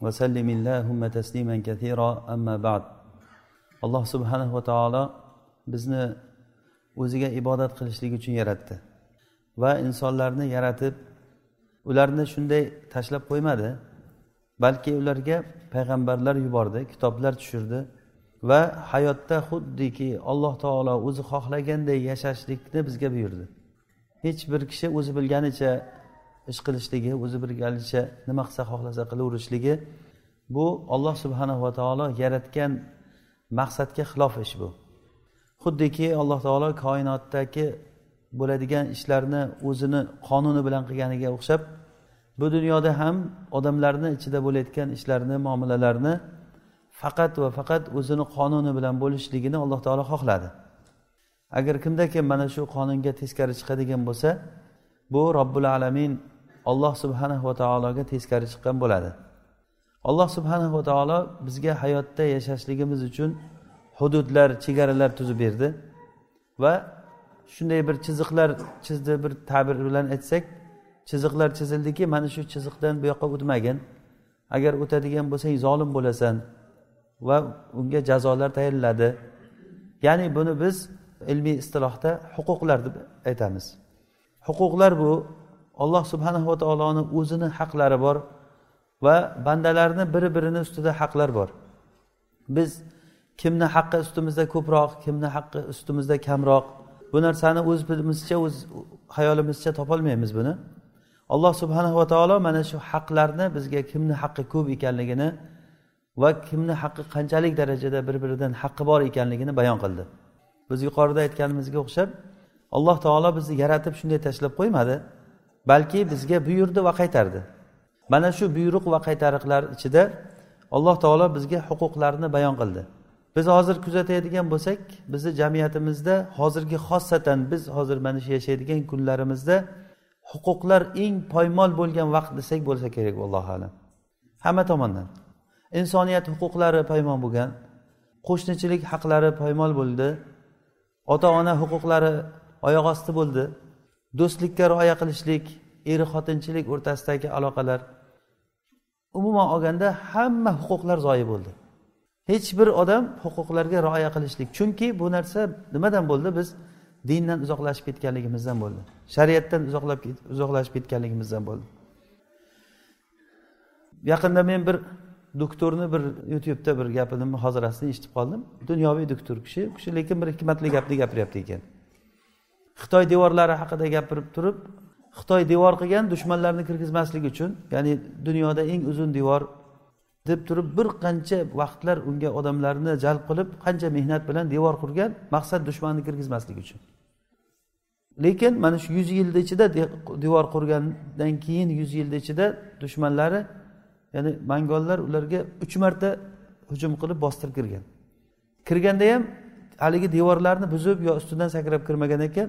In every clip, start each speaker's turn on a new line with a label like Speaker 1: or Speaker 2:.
Speaker 1: وسلم اللهم تسليما كثيرا أما بعد alloh subhanava taolo bizni o'ziga ibodat qilishlik uchun yaratdi va insonlarni yaratib ularni shunday tashlab qo'ymadi balki ularga payg'ambarlar yubordi kitoblar tushirdi va hayotda xuddiki alloh taolo o'zi xohlaganday yashashlikni bizga buyurdi hech bir kishi o'zi bilganicha ish qilishligi o'zi bilganicha nima qilsa xohlasa qilaverishligi bu olloh subhanava taolo yaratgan maqsadga xilof ish bu. Xuddiki alloh taolo koinotdagi bo'ladigan ishlarni o'zini qonuni bilan qilganiga o'xshab bu dunyoda ham odamlarni ichida bo'layotgan ishlarni muomalalarni faqat va faqat o'zini qonuni bilan bo'lishligini alloh taolo xohladi. Agar kimda kim mana shu qonunga teskari chiqadigan bo'lsa bu robbil alamin alloh subhanahu va taologa teskari chiqqan bo'ladi. Alloh subhanahu va taolo bizga hayotda yashashligimiz uchun hududlar chegaralar tuzib berdi. Va shunday bir chiziqlar chizdi bir ta'bir bilan aytsak chiziqlar chizildiki mana shu chiziqdan bu yoqqa o'tmagin. Agar o'tadigan bo'lsang zolim bo'lasan va unga jazolar tayinladi. Ya'ni buni biz ilmiy istilohda huquqlar deb aytamiz. Huquqlar bu alloh subhanava taoloni o'zini haqlari bor va bandalarni bir birini ustida haqlar bor. Biz kimni haqqi ustimizda ko'proq kimni haqqi ustimizda kamroq bu narsani o'zimizcha o'z hayolimizcha topolmaymiz buni. Alloh subhanava taolo mana shu haqlarni bizga kimni haqqi ko'p ekanligini va kimni haqqi qanchalik darajada bir biridan haqqi bor ekanligini bayon qildi. Biz yuqorida aytganimizga o'xshab alloh taolo bizni yaratib shunday tashlab qo'ymadi. Balki bizga buyurdi va qaytardi. Mana shu buyruq va qaytariqlar ichida alloh taolo bizga huquqlarni bayon qildi. Biz hozir kuzatadigan bo'lsak bizni jamiyatimizda hozirgi xossatan biz hozir mana shu yashaydigan kunlarimizda huquqlar eng poymol bo'lgan vaqt desak bo'lsa kerak allohu alam. Hamma tomondan. Insoniyat huquqlari poymol bo'lgan qo'shnichilik haqlari poymol bo'ldi ota ona huquqlari oyoq osti bo'ldi. Do'stlikka rioya qilishlik er xotinchilik o'rtasidagi aloqalar umuman olganda hamma huquqlar zoyi bo'ldi. Hech bir odam huquqlarga rioya qilishlik chunki bu narsa nimadan bo'ldi? Biz dindan uzoqlashib ketganligimizdan bo'ldi. Shariatdan uzoqlab uzoqlashib ketganligimizdan bo'ldi. Yaqinda men bir doktorni bir youtubeda bir gapini muhozirasini eshitib qoldim. Dunyoviy doktor kishi u kishi lekin bir hikmatli gapni gapiryapti ekan. Xitoy devorlari haqida gapirib turib xitoy devor qilgan dushmanlarni kirgizmaslik uchun ya'ni dunyoda eng uzun devor deb turib bir qancha vaqtlar unga odamlarni jalb qilib qancha mehnat bilan devor qurgan maqsad dushmanni kirgizmaslik uchun. Lekin mana shu yuz yilni ichida devor qurgandan keyin yuz yilni ichida dushmanlari ya'ni mangollar ularga uch marta hujum qilib bostirib kirgan. Kirganda ham haligi devorlarni buzib yo ustidan sakrab kirmagan ekan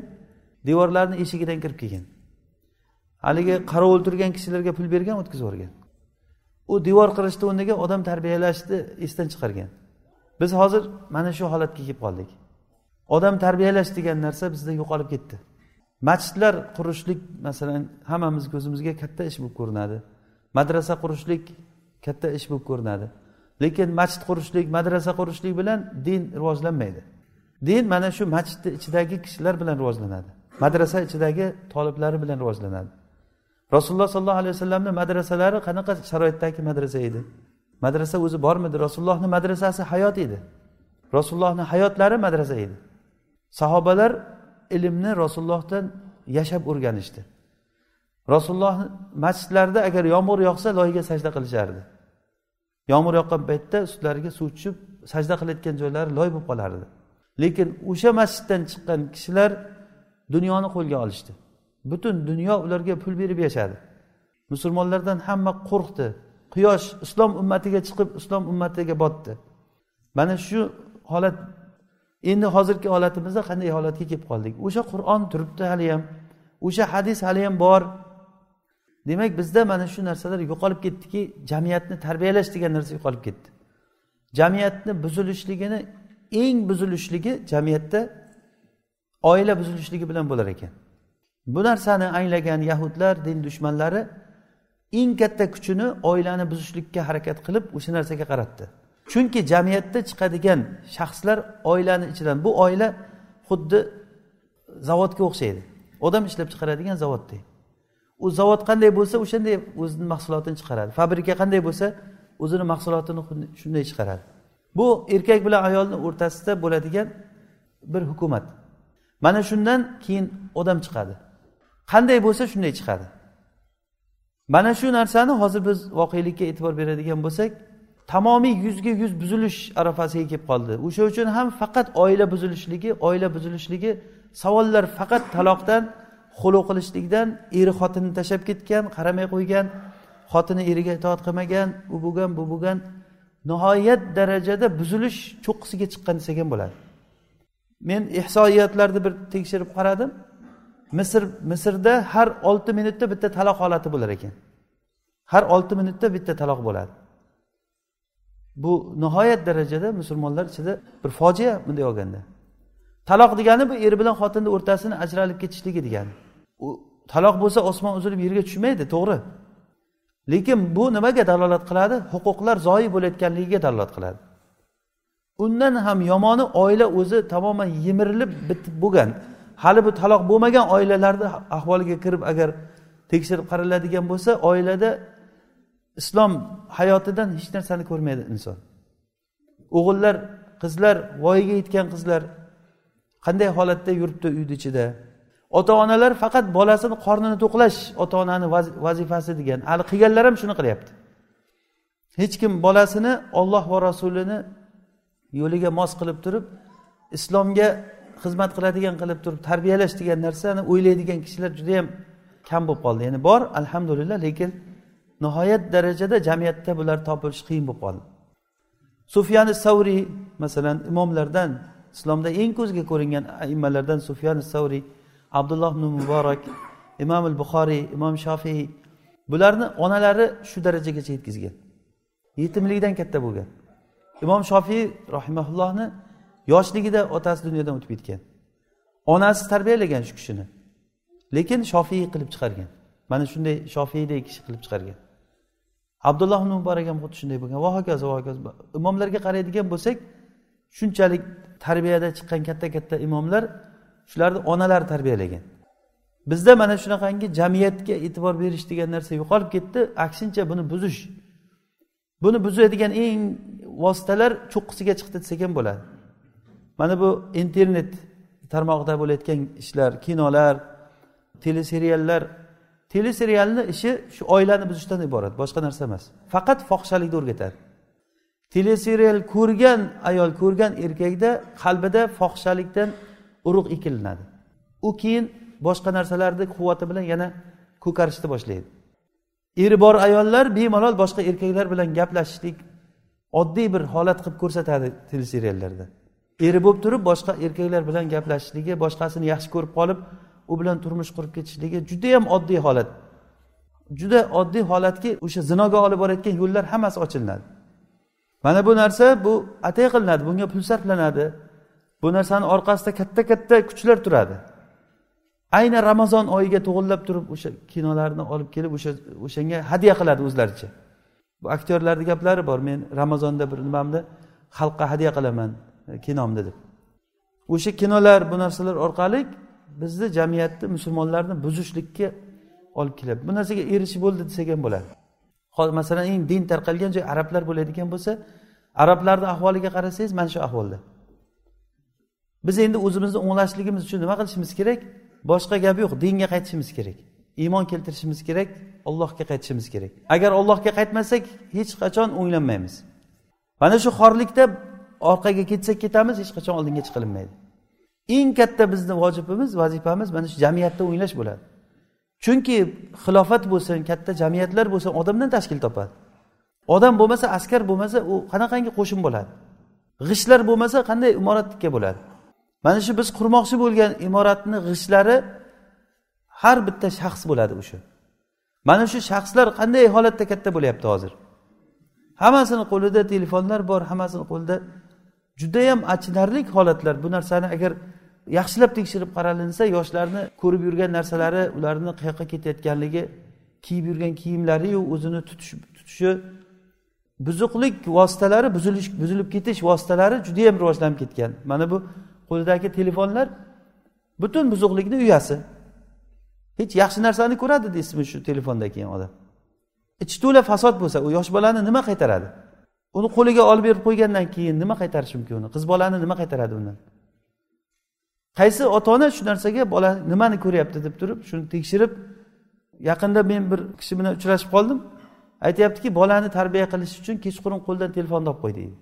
Speaker 1: devorlarni eshigidan kirib kelgan. Haligi qarovul turgan kishilarga pul bergan o'tkazib yuborgan. U devor qirishni o'rniga odam tarbiyalashni esdan chiqargan. Biz hozir mana shu holatga kelib qoldik. Odam tarbiyalash degan narsa bizda yo'qolib ketdi. Masjidlar qurishlik masalan hammamiz ko'zimizga katta ish bo'lib ko'rinadi. Madrasa qurishlik katta ish bo'lib ko'rinadi. Lekin masjid qurishlik madrasa qurishlik bilan din rivojlanmaydi. Din mana shu masjidni ichidagi kishilar bilan rivojlanadi. Madrasa ichidagi toliblari bilan rivojlanadi. Rasululloh sollallohu alayhi vasallamni madrasalari qanaqa sharoitdagi madrasa edi? Madrasa o'zi bormidi? Rasulullohni madrasasi hayot edi. Rasulullohni hayotlari madrasa edi. Sahobalar ilmni rasulullohdan yashab o'rganishdi. Rasululloh masjidlarida agar yomg'ir yog'sa loyga sajda qilishardi. Yomg'ir yoqqan paytda ustlariga suv tushib sajda qilayotgan joylari loy bo'lib qolardi. Lekin o'sha masjiddan chiqqan kishilar dunyoni qo'lga olishdi. Butun dunyo ularga pul berib yashadi. Musulmonlardan hamma qo'rqdi. Quyosh islom ummatiga chiqib islom ummatiga botdi. Mana shu holat endi hozirgi holatimizda qanday holatga kelib qoldik? O'sha qur'on turibdi haliyam o'sha hadis haliyam bor. Demak bizda mana shu narsalar yo'qolib ketdiki jamiyatni tarbiyalash degan narsa yo'qolib ketdi. Jamiyatni buzilishligini eng buzilishligi jamiyatda oila buzilishligi bilan bo'lar ekan. Bu narsani anglagan yahudlar din dushmanlari eng katta kuchini oilani buzishlikka harakat qilib o'sha narsaga qaratdi. Chunki jamiyatda chiqadigan shaxslar oilani ichidan bu oila xuddi zavodga o'xshaydi. Odam ishlab chiqaradigan zavoddek u zavod qanday bo'lsa o'shanday o'zini mahsulotini chiqaradi. Fabrika qanday bo'lsa o'zini mahsulotini shunday chiqaradi. Bu erkak bilan ayolni o'rtasida bo'ladigan bir hukumat. Mana shundan keyin odam chiqadi. Qanday bo'lsa shunday chiqadi. Mana shu narsani hozir biz voqelikka e'tibor beradigan bo'lsak tamomiy yuzga yuz buzilish arafasiga kelib qoldi. O'sha uchun ham faqat oila buzilishligi oila buzilishligi savollar faqat taloqdan xulu qilishlikdan eri xotinni tashlab ketgan qaramay qo'ygan xotini eriga itoat qilmagan u bo'lgan bu bo'lgan nihoyat darajada buzilish cho'qqisiga chiqqan desak ham bo'ladi. Men ihsoiyatlarni bir tekshirib qaradim. Misr misrda har olti minutda bitta taloq holati bo'lar ekan. Har olti minutda bitta taloq bo'ladi. Bu nihoyat darajada musulmonlar ichida bir fojia bunday olganda. Taloq degani bu er bilan xotinni o'rtasini ajralib ketishligi degani u taloq bo'lsa osmon uzilib yerga tushmaydi to'g'ri. Lekin bu nimaga dalolat qiladi? Huquqlar zoyi bo'layotganligiga dalolat qiladi. Undan ham yomoni oila o'zi tamoman yemirilib bitib bo'lgan. Hali bu taloq bo'lmagan oilalarni ahvoliga kirib agar tekshirib qaraladigan bo'lsa oilada islom hayotidan hech narsani ko'rmaydi inson. O'g'illar qizlar voyaga yetgan qizlar qanday holatda yuribdi uyni ichida? Ota onalar faqat bolasini qornini to'qlash ota onani vazifasi degan. Hali qilganlar ham shuni qilyapti. Hech kim bolasini olloh va rasulini yo'liga mos qilib turib islomga xizmat qiladigan qilib turib tarbiyalash degan narsani o'ylaydigan kishilar judayam kam bo'lib qoldi. Ya'ni bor alhamdulillah lekin nihoyat darajada jamiyatda bular topilishi qiyin bo'lib qoldi. Sufyani savriy masalan imomlardan islomda eng ko'zga ko'ringan aimmalardan sufyani savriy abdulloh ibn muborak imom al buxoriy imom shofiy bularni onalari shu darajagacha yetkazgan yetimlikdan katta bo'lgan. Imom shofiy rahimaullohni yoshligida otasi dunyodan o'tib ketgan. Onasi tarbiyalagan shu kishini. Lekin shofiy qilib chiqargan. Mana shunday shofiydek kishi qilib chiqargan. Abdulloh ibn muborak ham xuddi shunday bo'lgan. Va hokazo va hokazo. Imomlarga qaraydigan bo'lsak shunchalik tarbiyada chiqqan katta katta imomlar shularni onalari tarbiyalagan. Bizda mana shunaqangi jamiyatga e'tibor berish degan narsa yo'qolib ketdi. Aksincha buni buzish buni buzadigan eng vositalar cho'qqisiga chiqdi desak ham bo'ladi. Mana bu internet tarmog'ida bo'layotgan ishlar kinolar teleseriallar. Teleserialni ishi shu oilani buzishdan iborat boshqa narsa emas. Faqat fohishalikni o'rgatadi. Teleserial ko'rgan ayol ko'rgan erkakda qalbida fohishalikdan urug' ekilinadi. U keyin boshqa narsalarni quvvati bilan yana ko'karishni boshlaydi. Eri bor ayollar bemalol boshqa erkaklar bilan gaplashishlik oddiy bir holat qilib ko'rsatadi teleseriallarda. Eri bo'lib turib boshqa erkaklar bilan gaplashishligi boshqasini yaxshi ko'rib qolib u bilan turmush qurib ketishligi judayam oddiy holat. Juda oddiy holatki o'sha zinoga olib borayotgan yo'llar hammasi ochilinadi mana bu narsa bu atay qilinadi bunga pul sarflanadi. Bu narsani orqasida katta katta kuchlar turadi. Ayni ramazon oyiga to'g'irlab turib o'sha kinolarni olib kelib o'sha o'shanga hadya qiladi o'zlaricha. Bu aktyorlarni gaplari bor. Men ramazonda bir nimamni xalqqa hadya qilaman e, kinomni deb. O'sha kinolar bu narsalar orqali bizni jamiyatni musulmonlarni buzishlikka olib keladi. Bu narsaga erishib bo'ldi desak ham bo'ladi masalan eng din tarqalgan joy arablar bo'ladigan bo'lsa arablarni ahvoliga qarasangiz mana shu ahvolda. Biz endi o'zimizni o'nglashligimiz uchun nima qilishimiz kerak? Boshqa gap yo'q dinga qaytishimiz kerak. Iymon keltirishimiz kerak allohga qaytishimiz kerak. Agar allohga qaytmasak hech qachon o'nglanmaymiz. Mana shu xorlikda orqaga ketsak ketamiz hech qachon oldinga chiqilinmaydi eng katta bizni vojibimiz vazifamiz mana shu jamiyatda o'nglash bo'ladi. Chunki xilofat bo'lsin katta jamiyatlar bo'lsin odamdan tashkil topadi. Odam bo'lmasa askar bo'lmasa u qanaqangi qo'shin bo'ladi? G'ishtlar bo'lmasa qanday imoratga bo'ladi? Mana shu biz qurmoqchi bo'lgan imoratni g'ishtlari har bitta shaxs bo'ladi o'sha. Mana shu shaxslar qanday holatda katta bo'lyapti hozir? Hammasini qo'lida telefonlar bor hammasini qo'lida judayam achinarli holatlar. Bu narsani agar yaxshilab tekshirib qaralinsa yoshlarni ko'rib yurgan narsalari ularni qayoqqa ketayotganligi kiyib yurgan kiyimlariyu o'zini tutish tutishi buzuqlik vositalari buzilish buzilib ketish vositalari judayam rivojlanib ketgan. Mana bu qo'lidagi telefonlar butun buzuqlikni uyasi. Hech yaxshi narsani ko'radi deysizmi shu telefondan keyin odam? E, Ichi to'la fasod bo'lsa u yosh bolani nima qaytaradi? Uni qo'liga olib berib qo'ygandan keyin nima qaytarish mumkin uni? Qiz bolani nima qaytaradi undan? Qaysi ota ona shu narsaga bola nimani ko'ryapti deb turib shuni tekshirib yaqinda men bir kishi bilan uchrashib qoldim. Aytyaptiki bolani tarbiya qilish uchun kechqurun qo'ldan telefonni olib qo'y deydi.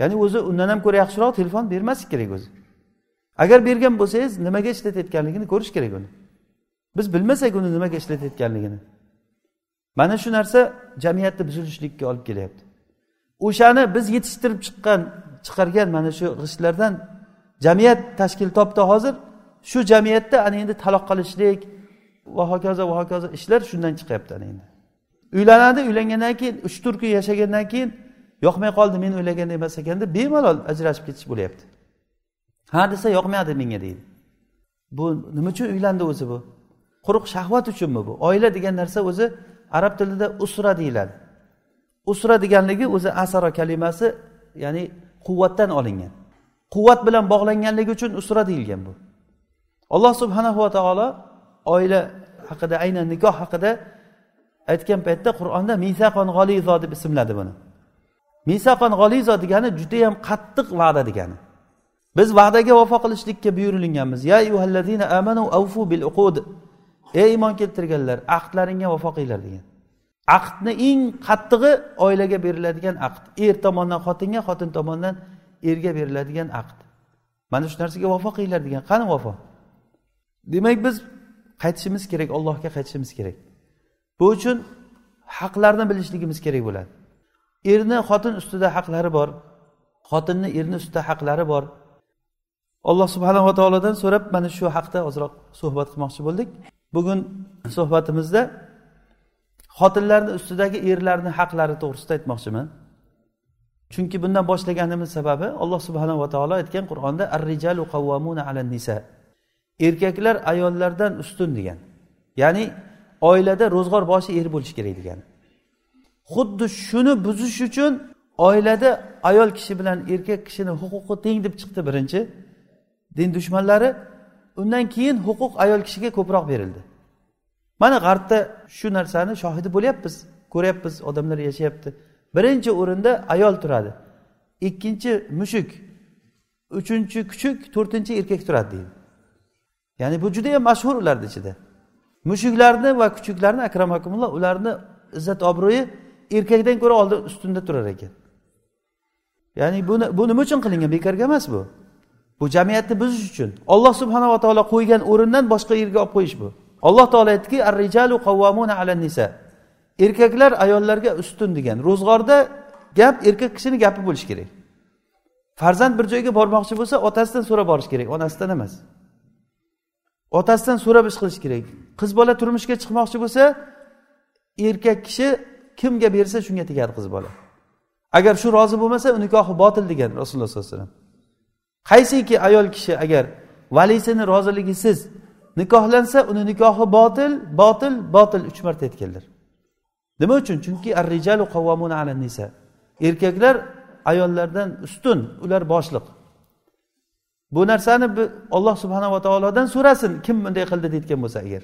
Speaker 1: Ya'ni o'zi undan ham ko'ra yaxshiroq telefon bermaslik kerak o'zi. Agar bergan bo'lsangiz nimaga ishlatayotganligini ko'rish kerak uni. Biz bilmasak uni nimaga ishlatayotganligini. Mana shu narsa jamiyatni buzilishlikka olib kelyapti. O'shani biz yetishtirib chiqqan chiqargan mana shu g'ishtlardan jamiyat tashkil topdi hozir. Shu jamiyatda ana endi taloq qilishlik va hokazo va hokazo ishlar shundan chiqyapti ana endi. Uylanadi uylangandan keyin uch to'rt kun yashagandan keyin yoqmay qoldi men o'ylagandek emas ekan deb bemalol ajrashib ketish bo'lyapti. Ha desa yoqmaydi menga deydi. Bu nima uchun uylandi o'zi bu? Quruq shahvat uchunmi bu? Oila degan narsa o'zi arab tilida usra deyiladi. Usra deganligi o'zi asaro kalimasi ya'ni quvvatdan olingan. Quvvat bilan bog'langanligi uchun usra deyilgan bu. Alloh subhanahu va taolo oila haqida aynan nikoh haqida aytgan paytda qur'onda misaqon g'olizo deb ismladi buni. Misaqon g'olizo degani judayam qattiq va'da degani. Biz va'daga vafo qilishlikka buyurilganmiz. Ya ayyuhallazina amanu avfu bil uqud. Ey iymon keltirganlar ahdlaringga vafo qilinglar degan. Aqdni eng qattig'i oilaga beriladigan aqd. Er tomonidan xotinga xotin tomonidan erga beriladigan aqd. Mana shu narsaga vafo qilinglar degan. Qani vafo? Demak biz qaytishimiz kerak allohga qaytishimiz kerak. Bu uchun haqlarni bilishligimiz kerak bo'ladi. Erni xotin ustida haqlari bor xotinni erni ustida haqlari bor. Alloh subhanava taolodan so'rab mana shu haqda ozroq suhbat qilmoqchi bo'ldik. Bugun suhbatimizda xotinlarni ustidagi erlarni haqlari to'g'risida aytmoqchiman. Chunki bundan boshlaganimiz sababi alloh subhanava taolo aytgan qur'onda ar rijalu qavvamuna alan nisa. Erkaklar ayollardan ustun degan. Ya'ni oilada ro'zg'or boshi er bo'lishi kerak degani xuddi shuni buzish uchun oilada ayol kishi bilan erkak kishini huquqi teng deb chiqdi birinchi. Din dushmanlari undan keyin huquq ayol kishiga ko'proq berildi. Mana g'arbda shu narsani shohidi bo'lyapmiz ko'ryapmiz odamlar yashayapti. Birinchi o'rinda ayol turadi. Ikkinchi mushuk uchinchi kuchuk to'rtinchi erkak turadi deydi. Ya'ni bu judayam mashhur ularni ichida. Mushuklarni va kuchuklarni akramakumulloh ularni izzat obro'yi erkakdan ko'ra oldin ustunda turar ekan. Ya'ni buni bu nima uchun qilingan bekorga emas bu. Bu jamiyatni buzish uchun olloh subhanava taolo qo'ygan o'rindan boshqa yerga olib qo'yish bu. Alloh taolo aytdiki ar rijalu qavvamuna ala nisa. Erkaklar ayollarga ustun degan ro'zg'orda gap erkak kishini gapi bo'lishi kerak. Farzand bir joyga bormoqchi bo'lsa otasidan so'rab borish kerak onasidan emas. Otasidan so'rab ish qilish kerak. Qiz bola turmushga chiqmoqchi bo'lsa erkak kishi kimga bersa shunga tegadi qiz bola. Agar shu rozi bo'lmasa u nikohi botil degan rasululloh sollallohu alayhi vasallam. Qaysiki ayol kishi agar valisini roziligisiz nikohlansa uni nikohi botil botil botil uch marta aytganlar. Nima uchun? Chunki ar rijalu qavvamuna ala nisa erkaklar ayollardan ustun ular boshliq. Bu narsani olloh subhanava taolodan so'rasin kim bunday qildi deyotgan bo'lsa agar.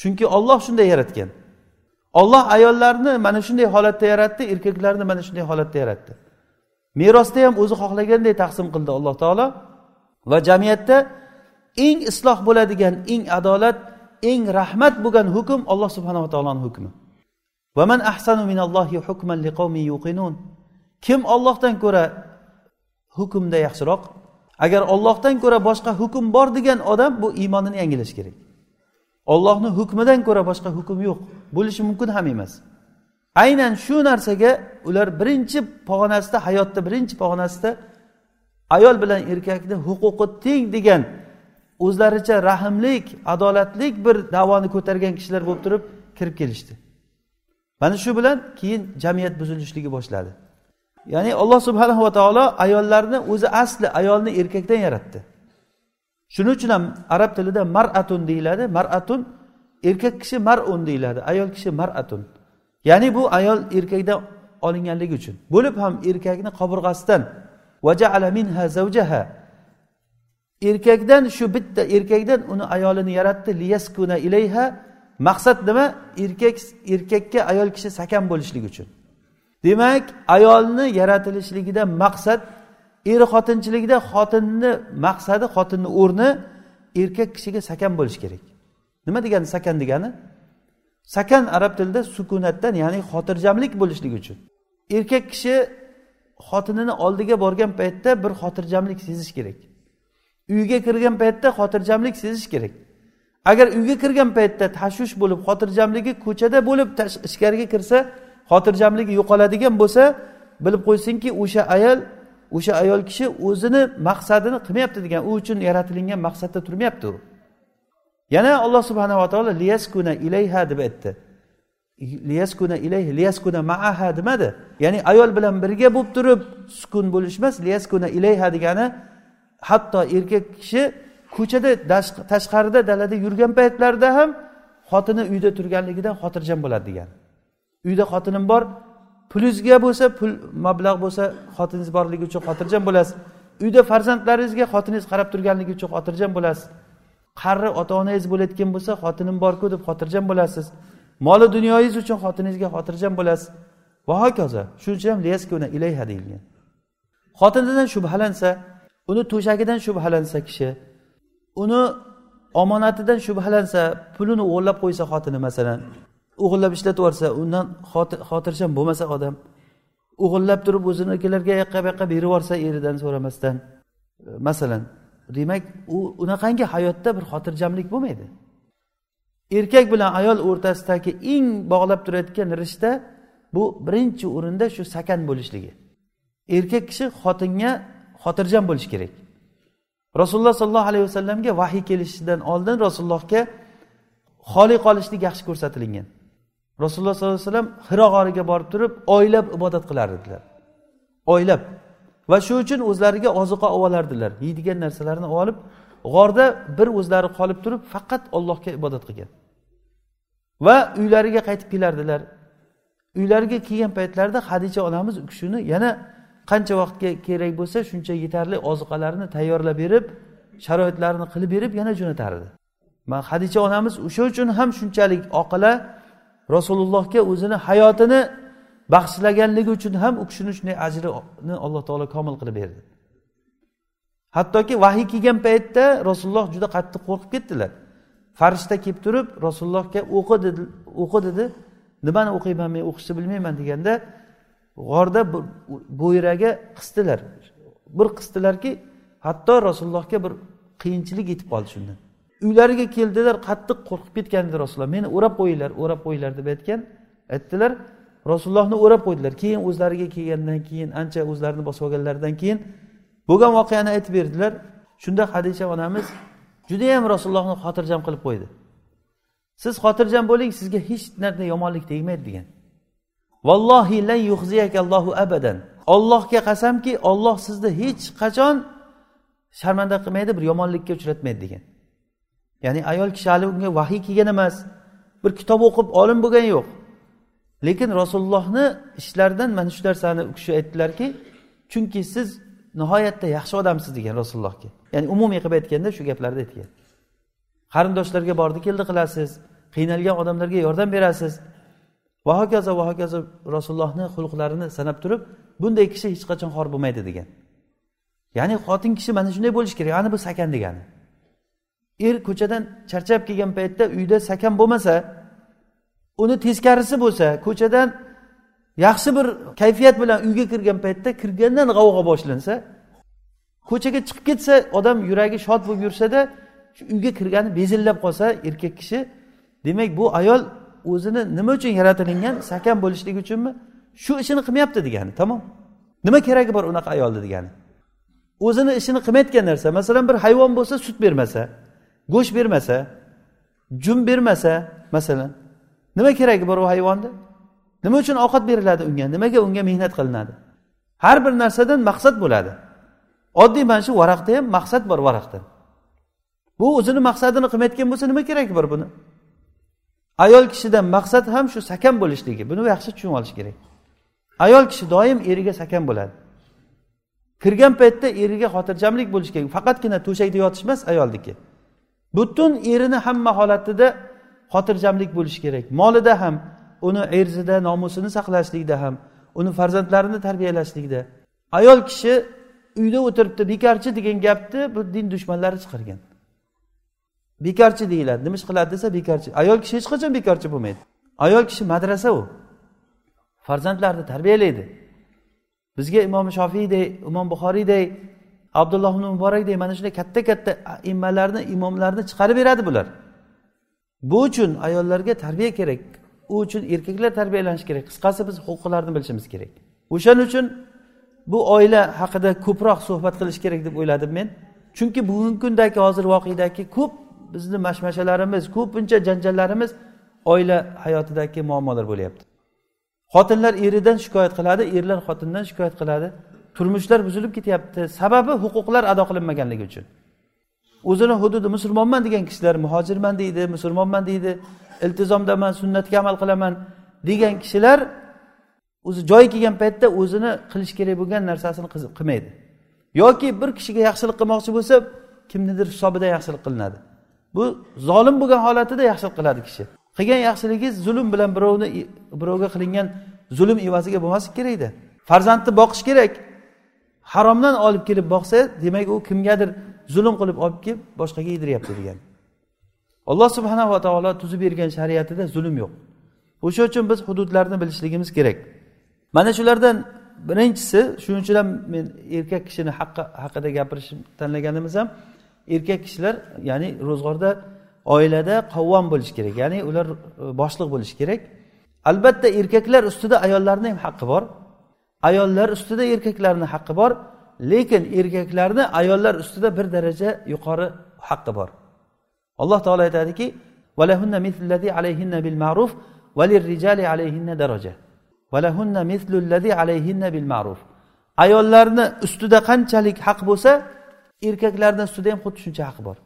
Speaker 1: Chunki olloh shunday yaratgan. Olloh ayollarni mana shunday holatda yaratdi erkaklarni mana shunday holatda yaratdi. Merosda ham o'zi xohlaganday taqsim qildi alloh taolo. Va jamiyatda eng isloh bo'ladigan eng adolat eng rahmat bo'lgan hukm alloh subhanava taoloni hukmi. Vaman ahsanu minallohi hukman liqavmin yuqinun. Kim ollohdan ko'ra hukmda yaxshiroq agar ollohdan ko'ra boshqa hukm bor degan odam bu iymonini yangilashi kerak. Ollohni hukmidan ko'ra boshqa hukm yo'q. Bo'lishi mumkin ham emas. Aynan shu narsaga ular birinchi pog'onasida hayotda birinchi pog'onasida ayol bilan erkakni huquqi teng degan o'zlaricha rahmlik adolatlik bir davoni ko'targan kishilar bo'lib turib kirib kelishdi. Mana shu bilan keyin jamiyat buzilishligi boshladi. Ya'ni alloh subhanahu va taolo ayollarni o'zi asli ayolni erkakdan yaratdi. Shuning uchun ham arab tilida maratun deyiladi. Maratun erkak kishi marun deyiladi ayol kishi maratun. Ya'ni bu ayol erkakdan olinganligi uchun. Bo'lib ham erkakni qobirg'asidan erkakdan shu bitta erkakdan uni ayolini yaratdi liyaskuna ilayha. Maqsad nima? Erkak erkakka ayol kishi sakan bo'lishligi uchun. Demak ayolni yaratilishligidan maqsad er xotinchilikda xotinni maqsadi xotinni o'rni erkak kishiga sakan bo'lishi kerak. Nima degani sakan degani? Sakan arab tilida sukunatdan ya'ni xotirjamlik bo'lishligi uchun. Erkak kishi xotinini oldiga borgan paytda bir xotirjamlik sezish kerak. Uyga kirgan paytda xotirjamlik sezish kerak. Agar uyga kirgan paytda tashvish bo'lib xotirjamligi ko'chada bo'lib ichkariga kirsa xotirjamligi yo'qoladigan bo'lsa bilib qo'ysinki o'sha ayol o'sha ayol kishi o'zini maqsadini qilmayapti degan u uchun yaratilingan maqsadda turmayapti u. yana alloh subhanava taolo liyaskuna ilayha deb aytdi. Liyaskuna ilayhi liyaskuna maaha demadi. Ya'ni ayol bilan birga bo'lib turib sukun bo'lish emas liyaskuna ilayha degani hatto erkak kishi ko'chada tashqarida dalada yurgan paytlarida ham xotini uyda turganligidan xotirjam bo'ladi degani uyda xotinim bor pulingizga bo'lsa pul mablag' bo'lsa xotiningiz borligi uchun xotirjam bo'lasiz. Uyda farzandlaringizga xotiningiz qarab turganligi uchun xotirjam bo'lasiz. Qarri ota onangiz bo'layotgan bo'lsa xotinim borku deb xotirjam bo'lasiz. Moli dunyoyingiz uchun xotiningizga xotirjam bo'lasiz. Va hokazo shuning uchun ham liyaskuna ilayha deyilgan. Xotinidan shubhalansa uni to'shagidan shubhalansa kishi uni omonatidan shubhalansa pulini o'g'irlab qo'ysa xotini masalan o'g'irlab ishlatib yuborsa undan xotirjam bo'lmasa odam o'g'irlab turib o'zinikilarga yoqqa bu yoqqa berib yuborsa eridan so'ramasdan masalan demak u unaqangi hayotda bir xotirjamlik bo'lmaydi. Erkak bilan ayol o'rtasidagi eng bog'lab turayotgan rishta bu birinchi o'rinda shu sakan bo'lishligi. Erkak kishi xotinga xotirjam bo'lishi kerak. Rasululloh sollallohu alayhi vasallamga vahiy kelishidan oldin rasulullohga xoli qolishlik yaxshi ko'rsatilgan. Rasululloh sollallohu alayhi vasallam hiro g'origa borib turib oylab ibodat qilar edilar oylab. Va shu uchun o'zlariga oziqa olib olardilar yeydigan narsalarini olib g'orda bir o'zlari qolib turib faqat ollohga ibodat qilgan. Va uylariga qaytib kelardilar. Uylariga kelgan paytlarida hadicha onamiz u kishini yana qancha vaqtga kerak bo'lsa shuncha yetarli oziqalarni tayyorlab berib sharoitlarini qilib berib yana jo'natardi hadicha onamiz o'sha uchun ham shunchalik oqila rasulullohga o'zini hayotini bag'ishlaganligi uchun ham u kishini shunday ajrini alloh taolo komil qilib berdi. Hattoki vahiy kelgan paytda rasululloh juda qattiq qo'rqib ketdilar. Farishta kelib turib rasulullohga o'qi dedi o'qi dedi. Nimani o'qiyman men o'qishni bilmayman deganda g'orda bo'yraga qisdilar. Bir qisdilarki hatto rasulullohga bir qiyinchilik yetib qoldi shundan. Uylariga keldilar qattiq qo'rqib ketgan edi rasululloh. Meni o'rab qo'yinglar o'rab qo'yinglar deb aytgan aytdilar. Rasulullohni o'rab qo'ydilar. Keyin o'zlariga kelgandan keyin ancha o'zlarini bosib olganlaridan keyin bo'lgan voqeani aytib berdilar. Shunda hadisha onamiz judayam rasulullohni xotirjam qilib qo'ydi. Siz xotirjam bo'ling sizga hech narsa yomonlik tegmaydi degan. Vallohi lan yuhziyakallohu abadan. Ollohga qasamki olloh sizni hech qachon sharmanda qilmaydi bir yomonlikka uchratmaydi degan. Ya'ni ayol kishi hali unga vahiy kelgan emas. Bir kitob o'qib olim bo'lgani yo'q. Lekin rasulullohni ishlaridan mana shu narsani u kishi aytdilarki chunki siz nihoyatda yaxshi odamsiz degan rasulullohga. Ya'ni umumiy qilib aytganda shu gaplarni aytgan. Qarindoshlarga bordi keldi qilasiz qiynalgan odamlarga yordam berasiz. Va hokazo va hokazo rasulullohni xulqlarini sanab turib bunday kishi hech qachon xor bo'lmaydi degan. Ya'ni xotin kishi mana shunday bo'lishi kerak ana bu sakan degani. Er ko'chadan charchab kelgan paytda uyda sakan bo'lmasa uni teskarisi bo'lsa ko'chadan yaxshi bir kayfiyat bilan uyga kirgan paytda kirgandan g'avg'o boshlansa ko'chaga chiqib ketsa odam yuragi shod bo'lib yursada shu uyga kirgani bezillab qolsa erkak kishi demak bu ayol o'zini nima uchun yaratilingan sakan bo'lishligi uchunmi? Shu ishini qilmayapti degani tamom. Nima keragi bor unaqa ayolni degani? O'zini ishini qilmayotgan narsa masalan bir hayvon bo'lsa sut bermasa go'sht bermasa jun bermasa masalan nima keragi bor u hayvonni nima uchun ovqat beriladi unga? Nimaga unga mehnat qilinadi? Har bir narsadan maqsad bo'ladi. Oddiy mana shu varaqda ham maqsad bor varaqda bu o'zini maqsadini qilmayotgan bo'lsa nima keragi bor buni? Ayol kishidan maqsad ham shu sakan bo'lishligi. Buni yaxshi tushunib olish kerak. Ayol kishi doim eriga sakan bo'ladi. Kirgan paytda eriga xotirjamlik bo'lishi kerak. Faqatgina to'shakda yotish emas ayolniki. Butun erini hamma holatida xotirjamlik bo'lishi kerak. Molida ham uni erzida nomusini saqlashlikda ham uni farzandlarini tarbiyalashlikda. Ayol kishi uyda o'tiribdi bekorchi degan gapni bu din dushmanlari chiqargan. Bekorchi deyiladi. Nima ish qiladi desa bekorchi ayol kishi hech qachon bekorchi bo'lmaydi. Ayol kishi madrasa u. Farzandlarni tarbiyalaydi. Bizga imom shofiyday imom buxoriyday abdulloh ibn muborakdek mana shunday katta katta immalarni imomlarni chiqarib beradi bular. Bu uchun ayollarga tarbiya kerak. U uchun erkaklar tarbiyalanishi kerak. Qisqasi biz huquqlarni bilishimiz kerak. O'shaning uchun bu oila haqida ko'proq suhbat qilish kerak deb o'yladim men. Chunki bugungi kundagi hozir voqedagi ko'p bizni mashmashalarimiz ko'pincha janjallarimiz oila hayotidagi muammolar bo'lyapti. Xotinlar eridan shikoyat qiladi erlar xotindan shikoyat qiladi. Turmushlar buzilib ketyapti. Sababi huquqlar ado qilinmaganligi uchun. O'zini hududi musulmonman degan kishilar muhojirman deydi musulmonman deydi iltizomdaman sunnatga amal qilaman degan kishilar o'zi joyi kelgan paytda o'zini qilish kerak bo'lgan narsasini qilmaydi. Yoki bir kishiga yaxshilik qilmoqchi bo'lsa kimnidir hisobidan yaxshilik qilinadi. Bu zolim bo'lgan holatida yaxshilik qiladi kishi. Qilgan yaxshiligingiz zulm bilan birovni birovga qilingan zulm evaziga bo'lmasligi kerakda farzandni boqish kerak. Haromdan olib kelib boqsa demak u kimgadir zulm qilib olib kelib boshqaga yediryapti degan. Alloh subhanava taolo tuzib bergan shariatida zulm yo'q. O'sha uchun biz hududlarni bilishligimiz kerak. Mana shulardan birinchisi shuning uchun ham men erkak kishini haqqi haqida gapirishni tanlaganimiz ham erkak kishilar ya'ni ro'zg'orda oilada qavvom bo'lishi kerak. Ya'ni ular e, boshliq bo'lishi kerak. Albatta erkaklar ustida ayollarni ham haqqi bor. Ayollar ustida erkaklarni haqqi bor. Lekin erkaklarni ayollar ustida bir daraja yuqori haqqi bor. Alloh taolo aytadiki ayollarni ustida qanchalik haq bo'lsa erkaklarni ustida ham xuddi shuncha haq bor.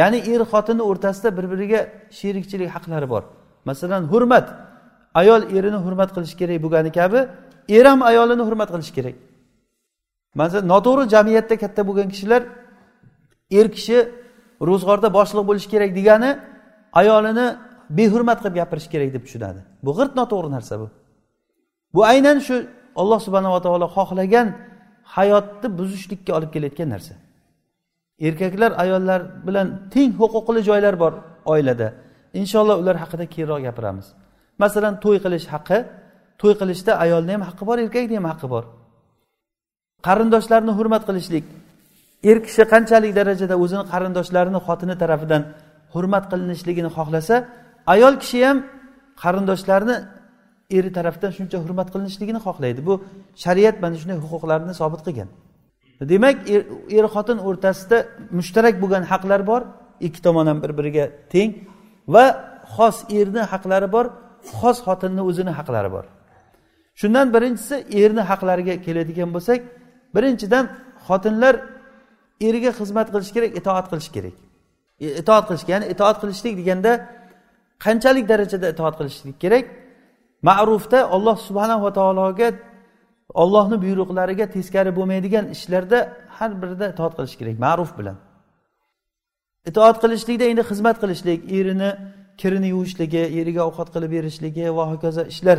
Speaker 1: Ya'ni er xotinni o'rtasida bir biriga sherikchilik haqlari bor. Masalan hurmat. Ayol erini hurmat qilishi kerak bo'lgani kabi er ham ayolini hurmat qilishi kerak. Masalan noto'g'ri jamiyatda katta bo'lgan kishilar er kishi ro'zg'orda boshliq bo'lishi kerak degani ayolini behurmat qilib gapirish kerak deb tushunadi. Bu g'irt noto'g'ri narsa bu. Bu aynan shu olloh subhanava taolo xohlagan hayotni buzishlikka olib kelayotgan narsa. Erkaklar ayollar bilan teng huquqli joylar bor oilada. Inshaalloh ular haqida keyinroq gapiramiz. Masalan to'y qilish haqqi to'y qilishda ayolni ham haqqi bor erkakni ham haqqi bor. Qarindoshlarni hurmat qilishlik er kishi qanchalik darajada o'zini qarindoshlarini xotini tarafidan hurmat qilinishligini xohlasa ayol kishi ham qarindoshlarni eri tarafdan shuncha hurmat qilinishligini xohlaydi. Bu shariat mana shunday huquqlarni sobit qilgan. Demak er, er xotin o'rtasida mushtarak bo'lgan haqlar bor ikki tomon ham bir biriga teng va xos erni haqlari bor xos xotinni o'zini haqlari bor. Shundan birinchisi erni haqlariga keladigan bo'lsak birinchidan xotinlar eriga xizmat qilish kerak itoat qilish kerak. E, itoat qilish ya'ni itoat qilishlik deganda qanchalik darajada itoat qilishlik kerak? Ma'rufda olloh subhanava taologa ollohni buyruqlariga teskari bo'lmaydigan ishlarda har birida itoat qilish kerak ma'ruf bilan. Itoat qilishlikda endi xizmat qilishlik erini kirini yuvishligi eriga ovqat qilib berishligi va hokazo ishlar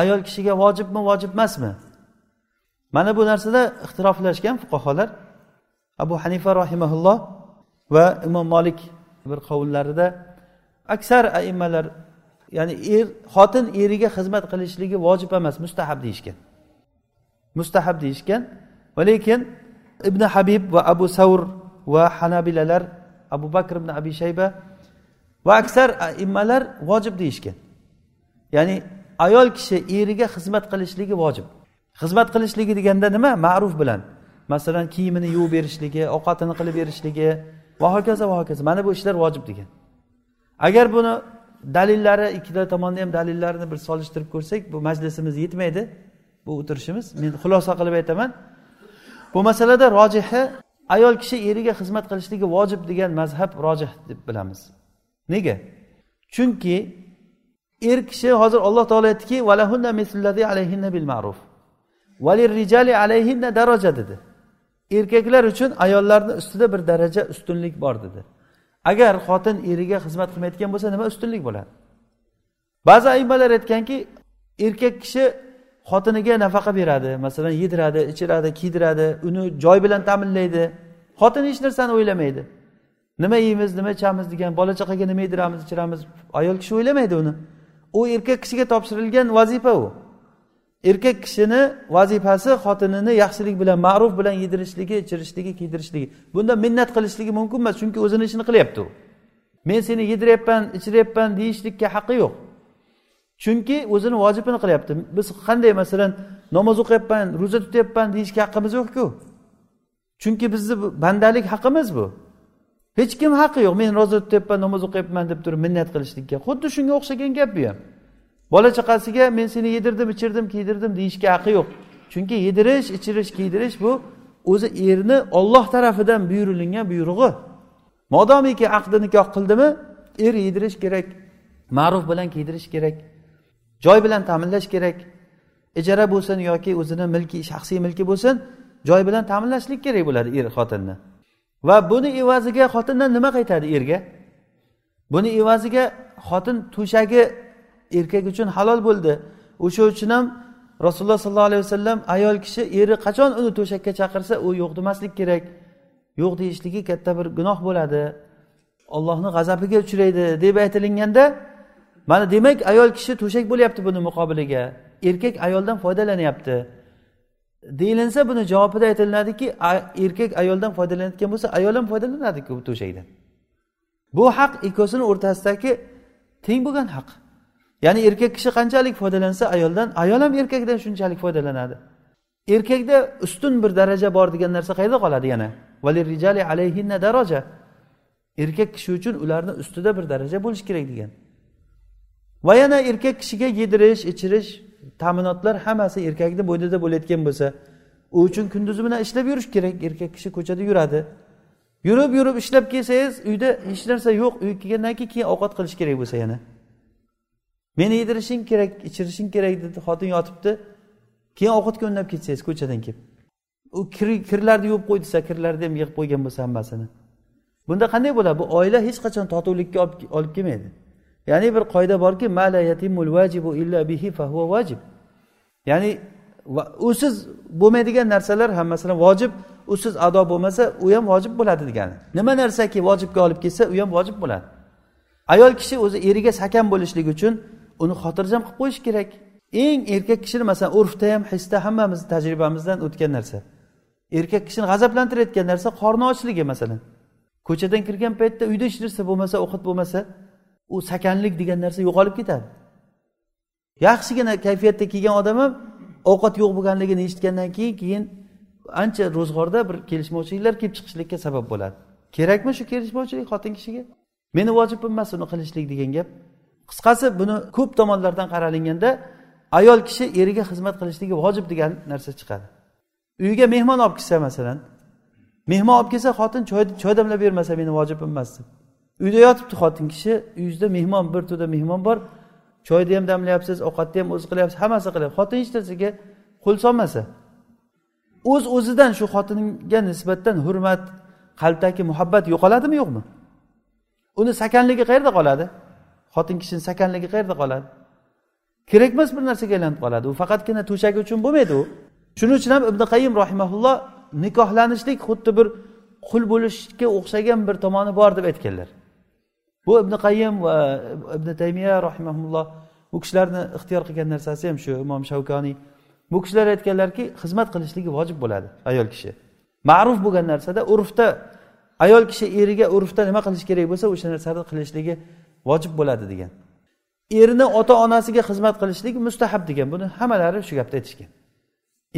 Speaker 1: ayol kishiga vojibmi vojib emasmi mana bu narsada ixtiroflashgan fuqarolar abu hanifa rahimaulloh va imom molik bir qovullarida aksar aimmalar ya'ni er xotin eriga xizmat qilishligi vojib emas mustahab deyishgan. Mustahab deyishgan va lekin ibn habib va abu savr va hanabilalar abu bakr ibn abi shayba va aksar immalar vojib deyishgan. Ya'ni ayol kishi eriga xizmat qilishligi vojib. Xizmat qilishligi deganda nima? Ma'ruf bilan. Masalan kiyimini yuvib berishligi ovqatini qilib berishligi. Va hokazo va hokazo. Mana bu ishlar vojib degan. Agar buni dalillari ikkita tomonni ham dalillarini bir solishtirib ko'rsak bu majlisimiz yetmaydi. Bu o'tirishimiz. Men xulosa qilib aytaman. Bu masalada rojihi ayol kishi eriga xizmat qilishligi vojib degan mazhab rojih deb bilamiz. Nega? Chunki er kishi hozir alloh taolo aytdiki bil alayhinna daraja dedi. Erkaklar uchun ayollarni ustida bir daraja ustunlik bor dedi. Agar xotin eriga xizmat qilmayotgan bo'lsa nima ustunlik bo'ladi? Ba'zi aymalar aytganki erkak kishi xotiniga nafaqa beradi masalan yediradi ichiradi kiydiradi uni joy bilan ta'minlaydi. Xotin hech narsani o'ylamaydi. Nima yeymiz nima ichamiz degan bola chaqaga nima yediramiz ichiramiz ayol kishi o'ylamaydi uni. U erkak kishiga topshirilgan vazifa u. erkak kishini vazifasi xotinini yaxshilik bilan ma'ruf bilan yedirishligi ichirishligi kiydirishligi. Bunda minnat qilishligi mumkin emas chunki o'zini ishini qilyapti u. Men seni yediryapman ichiryapman deyishlikka haqqi yo'q. Chunki o'zini vojibini qilyapti. Biz qanday masalan namoz o'qiyapman ro'za tutyapman deyishga haqqimiz yo'qku. Chunki bizni bandalik haqqimiz bu. Hech kim haqqi yo'q. Men ro'za tutyapman namoz o'qiyapman deb turib minnat qilishlikka. Xuddi shunga o'xshagan gap bu ham. Bola chaqasiga men seni yedirdim ichirdim kiydirdim deyishga haqqi yo'q. Chunki yedirish ichirish kiydirish bu o'zi erni olloh tarafidan buyurilgan buyrug'i. Modomiki aqdi nikoh qildimi er yedirish kerak ma'ruf bilan kiydirish kerak joy bilan ta'minlash kerak. Ijara bo'lsin yoki o'zini milki shaxsiy milki bo'lsin joy bilan ta'minlashlik kerak bo'ladi er xotinni. Va buni evaziga xotindan nima qaytadi erga? Buni evaziga xotin to'shagi erkak uchun halol bo'ldi. O'sha uchun ham rasululloh sollallohu alayhi vasallam ayol kishi eri qachon uni to'shakka chaqirsa u yo'q demaslik kerak. Yo'q deyishligi katta bir gunoh bo'ladi. Ollohni g'azabiga uchraydi deb aytilinganda mana demak ayol kishi to'shak bo'lyapti buni muqobiliga. Erkak ayoldan foydalanyapti. Deyilinsa buni javobida aytiladiki erkak ayoldan foydalanayotgan bo'lsa ayol ham foydalanadiku bu to'shakdan. Bu haq ikkovsini o'rtasidagi teng bo'lgan haq. Ya'ni erkak kishi qanchalik foydalansa ayoldan ayol ham erkakdan shunchalik foydalanadi. Erkakda ustun bir daraja bor degan narsa qayerda qoladi yana? Alayhinna daraja. Erkak kishi uchun ularni ustida bir daraja bo'lishi kerak degan. Va yana erkak kishiga yedirish ichirish ta'minotlar hammasi erkakni bo'ynida bo'layotgan bo'lsa u uchun kunduzi bilan ishlab yurish kerak. Erkak kishi ko'chada yuradi. Yurib yurib ishlab kelsangiz uyda hech narsa yo'q uyga kelgandan keyin keyin ovqat qilish kerak bo'lsa yana. Meni yedirishing kerak ichirishing kerak dedi. Xotin yotibdi. Keyin ovqatga unnab ketsangiz ko'chadan kelib. U kirlarni yuvib qo'y desa kirlarni ham yig'ib qo'ygan bo'lsa hammasini. Bunda qanday bo'ladi? Bu oila hech qachon totuvlikka olib kelmaydi. Ya'ni bir qoida borki ya'ni usiz bo'lmaydigan narsalar ham masalan vojib usiz ado bo'lmasa u ham vojib bo'ladi degani. Nima narsaki vojibga olib kelsa u ham vojib bo'ladi. Ayol kishi o'zi eriga sakan bo'lishligi uchun uni xotirjam qilib qo'yish kerak. Eng erkak kishini masalan urfda ham hisda hammamiz tajribamizdan o'tgan narsa. Erkak kishini g'azablantirayotgan narsa qorni ochligi masalan. Ko'chadan kirgan paytda uyda hech narsa bo'lmasa ovqat bo'lmasa u sakanlik degan narsa yo'qolib ketadi. Yaxshigina kayfiyatda kelgan odam ham ovqat yo'q bo'lganligini eshitgandan keyin keyin ancha ro'zg'orda bir kelishmovchiliklar kelib chiqishlikka sabab bo'ladi. Kerakmi shu kelishmovchilik xotin kishiga? Meni vojibim emas uni qilishlik degan gap. Qisqasi buni ko'p tomonlardan qaralinganda ayol kishi eriga xizmat qilishligi vojib degan narsa chiqadi. Uyiga mehmon olib kelsa masalan mehmon olib kelsa xotin choy damlab bermasa meni vojibim emas deb. Uyda yotibdi xotin kishi uyingizda mehmon bir to'da mehmon bor choyni ham damlayapsiz ovqatni ham o'zi qilyapsiz hammasi qilyapsiz. Xotin hech narsaga qo'l solmasa o'z o'zidan shu xotinga nisbatan hurmat qalbdagi muhabbat yo'qoladimi yo'qmi? Uni sakanligi qayerda qoladi? Xotin kishini sakanligi qayerda qoladi? Kerakmas bir narsaga aylanib qoladi. U faqatgina to'shak uchun bo'lmaydi u. Shuning uchun ham ibn qayim rahimaulloh nikohlanishlik xuddi bir qul bo'lishga o'xshagan bir tomoni bor deb aytganlar. Bu ibn qayim va ibn taymiya rahimaulloh bu kishilarni ixtiyor qilgan narsasi ham shu. Imom shavkoniy bu kishilar aytganlarki xizmat qilishligi vojib bo'ladi ayol kishi. Ma'ruf bo'lgan narsada urfda ayol kishi eriga urfda nima qilish kerak bo'lsa o'sha narsani qilishligi vojib bo'ladi degan. Erni ota onasiga xizmat qilishlik mustahab degan. Buni hammalari shu gapni aytishgan.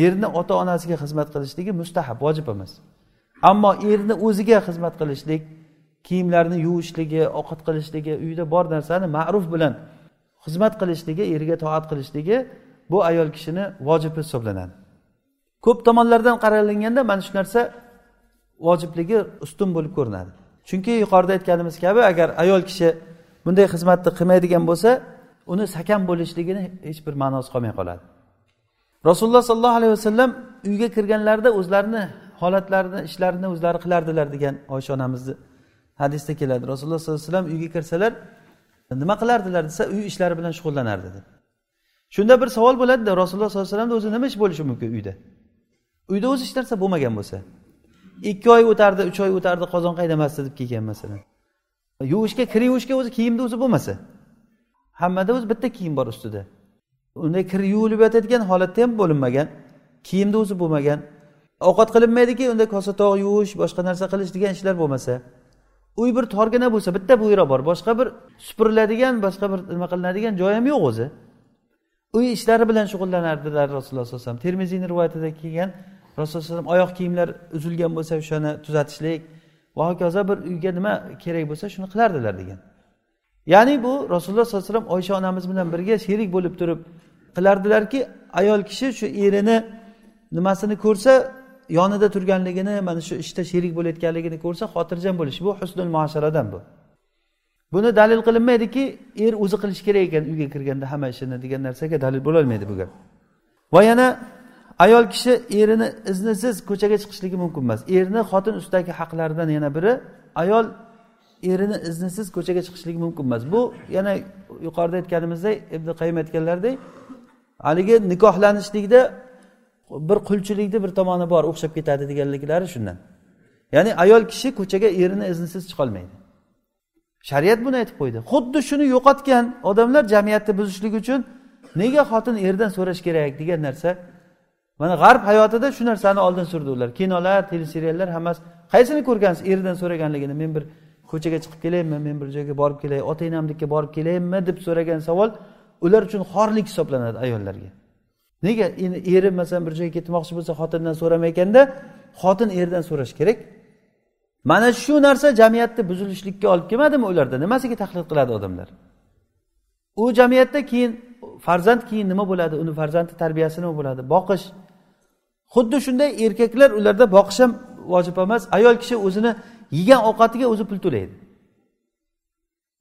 Speaker 1: Erni ota onasiga xizmat qilishligi mustahab vojib emas. Ammo erni o'ziga xizmat qilishlik kiyimlarni yuvishligi ovqat qilishligi uyda bor narsani ma'ruf bilan xizmat qilishligi eriga toat qilishligi bu ayol kishini vojibi hisoblanadi. Ko'p tomonlardan qaralganda mana shu narsa vojibligi ustun bo'lib ko'rinadi. Chunki yuqorida aytganimiz kabi agar ayol kishi bunday xizmatni qilmaydigan bo'lsa uni sakan bo'lishligini hech bir ma'nosi qolmay qoladi. Rasululloh sollallohu alayhi vasallam uyga kirganlarida o'zlarini holatlarini ishlarini o'zlari qilardilar degan oysha onamizni hadisda keladi. Rasululloh sollallohu alayhi vasallam uyga kirsalar nima qilardilar desa uy ishlari bilan shug'ullanardi deb shunda bir savol bo'ladida rasululloh sollallohu alayhi vasallamni o'zi nima ish bo'lishi mumkin uyda? Uyda o'zi hech narsa bo'lmagan bo'lsa ikki oy o'tardi uch oy o'tardi qozon qaydamasdi deb kelgan masalan. Yuvishga kir yuvishga o'zi kiyimni o'zi bo'lmasa. Hammada o'zi bitta kiyim bor ustida. Unday kir yuvilib yotadigan holatda ham bo'linmagan kiyimni o'zi bo'lmagan. Ovqat qilinmaydiki unda kosa tog' yuvish boshqa narsa qilish degan ishlar bo'lmasa. Uy bir torgina bo'lsa bitta buyro bor boshqa bir supuriladigan boshqa bir nima qilinadigan joy ham yo'q o'zi. Uy ishlari bilan shug'ullanardilar rasululloh sallallohu alayhi vasallam. Termiziyni rivoyatida kelgan rasululloh alayhi vasallam oyoq kiyimlar uzilgan bo'lsa o'shani tuzatishlik. Va hokazo bir uyga nima kerak bo'lsa shuni qilardilar degan. Ya'ni bu rasululloh sollallohu alayhi vasallam oysha onamiz bilan birga sherik bo'lib turib qilardilarki ayol kishi shu erini nimasini ko'rsa yonida turganligini mana shu ishda sherik bo'layotganligini ko'rsa xotirjam bo'lishi bu husnul muasharadan bu. Buni dalil qilinmaydiki er o'zi qilishi kerak ekan uyga kirganda hamma ishini degan narsaga dalil bo'lolmaydi bu gap. Va yana ayol kishi erini iznisiz ko'chaga chiqishligi mumkin emas. Erni xotin ustidagi haqlaridan yana biri ayol erini iznisiz ko'chaga chiqishligi mumkin emas. Bu yana yuqorida aytganimizdek ibn qayim aytganlaridek haligi nikohlanishlikda bir qulchilikni bir tomoni bor o'xshab ketadi deganliklari shundan. Ya'ni ayol kishi ko'chaga erini iznisiz chiqolmaydi. Shariat buni aytib qo'ydi. Xuddi shuni yo'qotgan odamlar jamiyatni buzishlik uchun nega xotin erdan so'rash kerak degan narsa mana g'arb hayotida shu narsani oldin surdi ular kinolar teleseriallar hammasi qaysini ko'rgansiz? Eridan so'raganligini men bir ko'chaga chiqib kelaymi? Men bir joyga borib kelay ota enamnikka borib kelaymi? deb so'ragan savol ular uchun xorlik hisoblanadi ayollarga. Nega endi eri masalan bir joyga ketmoqchi bo'lsa xotindan so'ramayganda xotin erdan so'rash kerak? Mana shu narsa jamiyatni buzilishlikka olib kelmadimi ularda? Nimasiga taqlid qiladi odamlar? U jamiyatda keyin farzand keyin nima bo'ladi? Uni farzandi tarbiyasi nima bo'ladi? Boqish xuddi shunday erkaklar ularda boqish ham vojib emas. Ayol kishi o'zini yegan ovqatiga o'zi pul to'laydi.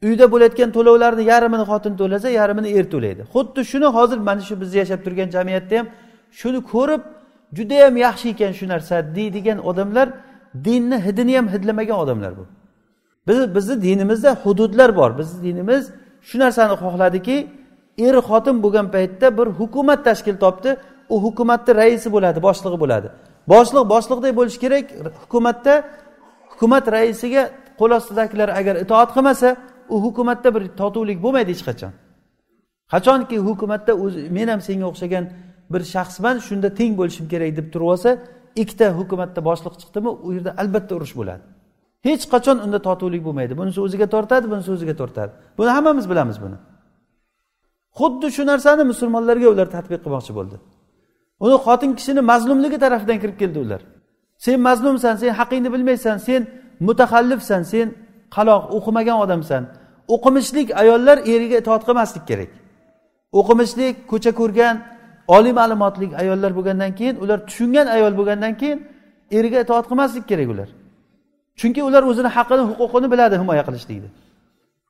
Speaker 1: Uyda bo'layotgan to'lovlarni yarmini xotin to'lasa yarmini er to'laydi. Xuddi shuni hozir mana shu biz yashab turgan jamiyatda ham shuni ko'rib judayam yaxshi ekan shu narsa deydigan odamlar dinni hidini ham hidlamagan odamlar bu. Biz bizni dinimizda hududlar bor. Bizni dinimiz shu narsani xohladiki er xotin bo'lgan paytda bir hukumat tashkil topdi. U hukumatni raisi bo'ladi boshlig'i bo'ladi. Boshliq boshliqdek bo'lishi kerak. Hukumatda hukumat raisiga qo'l ostidagilar agar itoat qilmasa u hukumatda bir totuvlik bo'lmaydi hech qachon. Qachonki hukumatda o'zi men ham senga o'xshagan bir shaxsman shunda teng bo'lishim kerak deb turib olsa ikkita hukumatda boshliq chiqdimi u yerda albatta urush bo'ladi. Hech qachon unda totuvlik bo'lmaydi. Bunisi o'ziga tortadi bunisi o'ziga tortadi. Buni hammamiz bilamiz buni. Xuddi shu narsani musulmonlarga ular tadbiq qilmoqchi bo'ldi. Uni xotin kishini mazlumligi tarafidan kirib keldi ular. Sen mazlumsan sen haqingni bilmaysan sen mutahallifsan sen qaloq o'qimagan odamsan. O'qimishlik ayollar eriga itoat qilmaslik kerak. O'qimishlik ko'cha ko'rgan oliy ma'lumotli ayollar bo'lgandan keyin ular tushungan ayol bo'lgandan keyin eriga itoat qilmaslik kerak ular. Chunki ular o'zini haqqini huquqini biladi himoya qilishlikni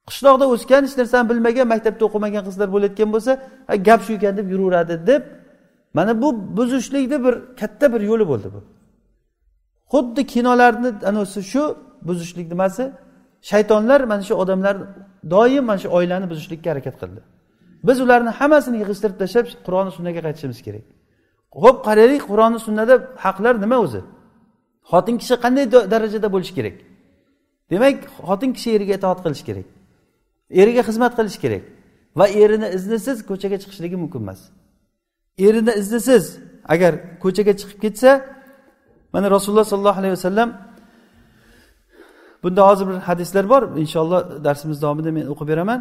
Speaker 1: qishloqda o'sgan hech narsani bilmagan maktabda o'qimagan qizlar bo'layotgan bo'lsa gap shu ekan deb yuraveradi deb mana bu buzishlikni bir katta bir yo'li bo'ldi bu. Xuddi kinolarni anavisi shu buzishlik nimasi? Shaytonlar mana shu odamlar doim mana shu oilani buzishlikka harakat qildi. Biz ularni hammasini yig'ishtirib tashlab qur'oni sunnaga qaytishimiz kerak. Ho'p qaraylik qur'oni sunnada haqlar nima o'zi? Xotin kishi qanday darajada bo'lishi kerak? Demak xotin kishi eriga itoat qilishi kerak. Eriga xizmat qilishi kerak. Va erini iznisiz ko'chaga chiqishligi mumkin emas. Erini iznisiz agar ko'chaga chiqib ketsa mana rasululloh sollallohu alayhi vasallam bunda hozir bir hadislar bor. Inshaalloh darsimiz davomida men o'qib beraman.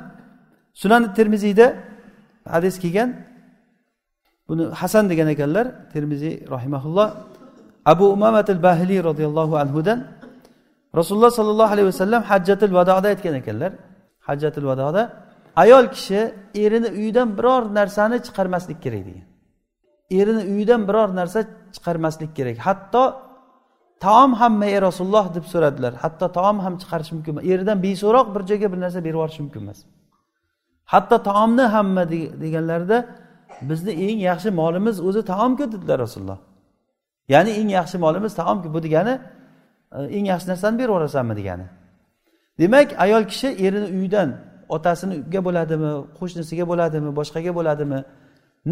Speaker 1: Sunani termiziyda hadis kelgan. Buni hasan degan ekanlar termiziy rahimaulloh abu umamatil bahiliy roziyallohu anhudan rasululloh sollallohu alayhi vasallam hajjatil vadoda aytgan ekanlar. Hajjatil vadoda ayol kishi erini uyidan biror narsani chiqarmaslik kerak degan. Erini uyidan biror narsa chiqarmaslik kerak. Hatto taom hamma ey rasululloh deb so'radilar. Hatto taom ham chiqarish mumkin emas. Eridan beso'roq bir joyga bir narsa berib yuborish mumkin emas. Hatto taomni hamma deganlarida bizni eng yaxshi molimiz o'zi taomku dedilar rasululloh. Ya'ni eng yaxshi molimiz taomku bu degani eng yaxshi narsani berib yuborasanmi degani. Demak ayol kishi erini uyidan otasiniga bo'ladimi qo'shnisiga bo'ladimi boshqaga bo'ladimi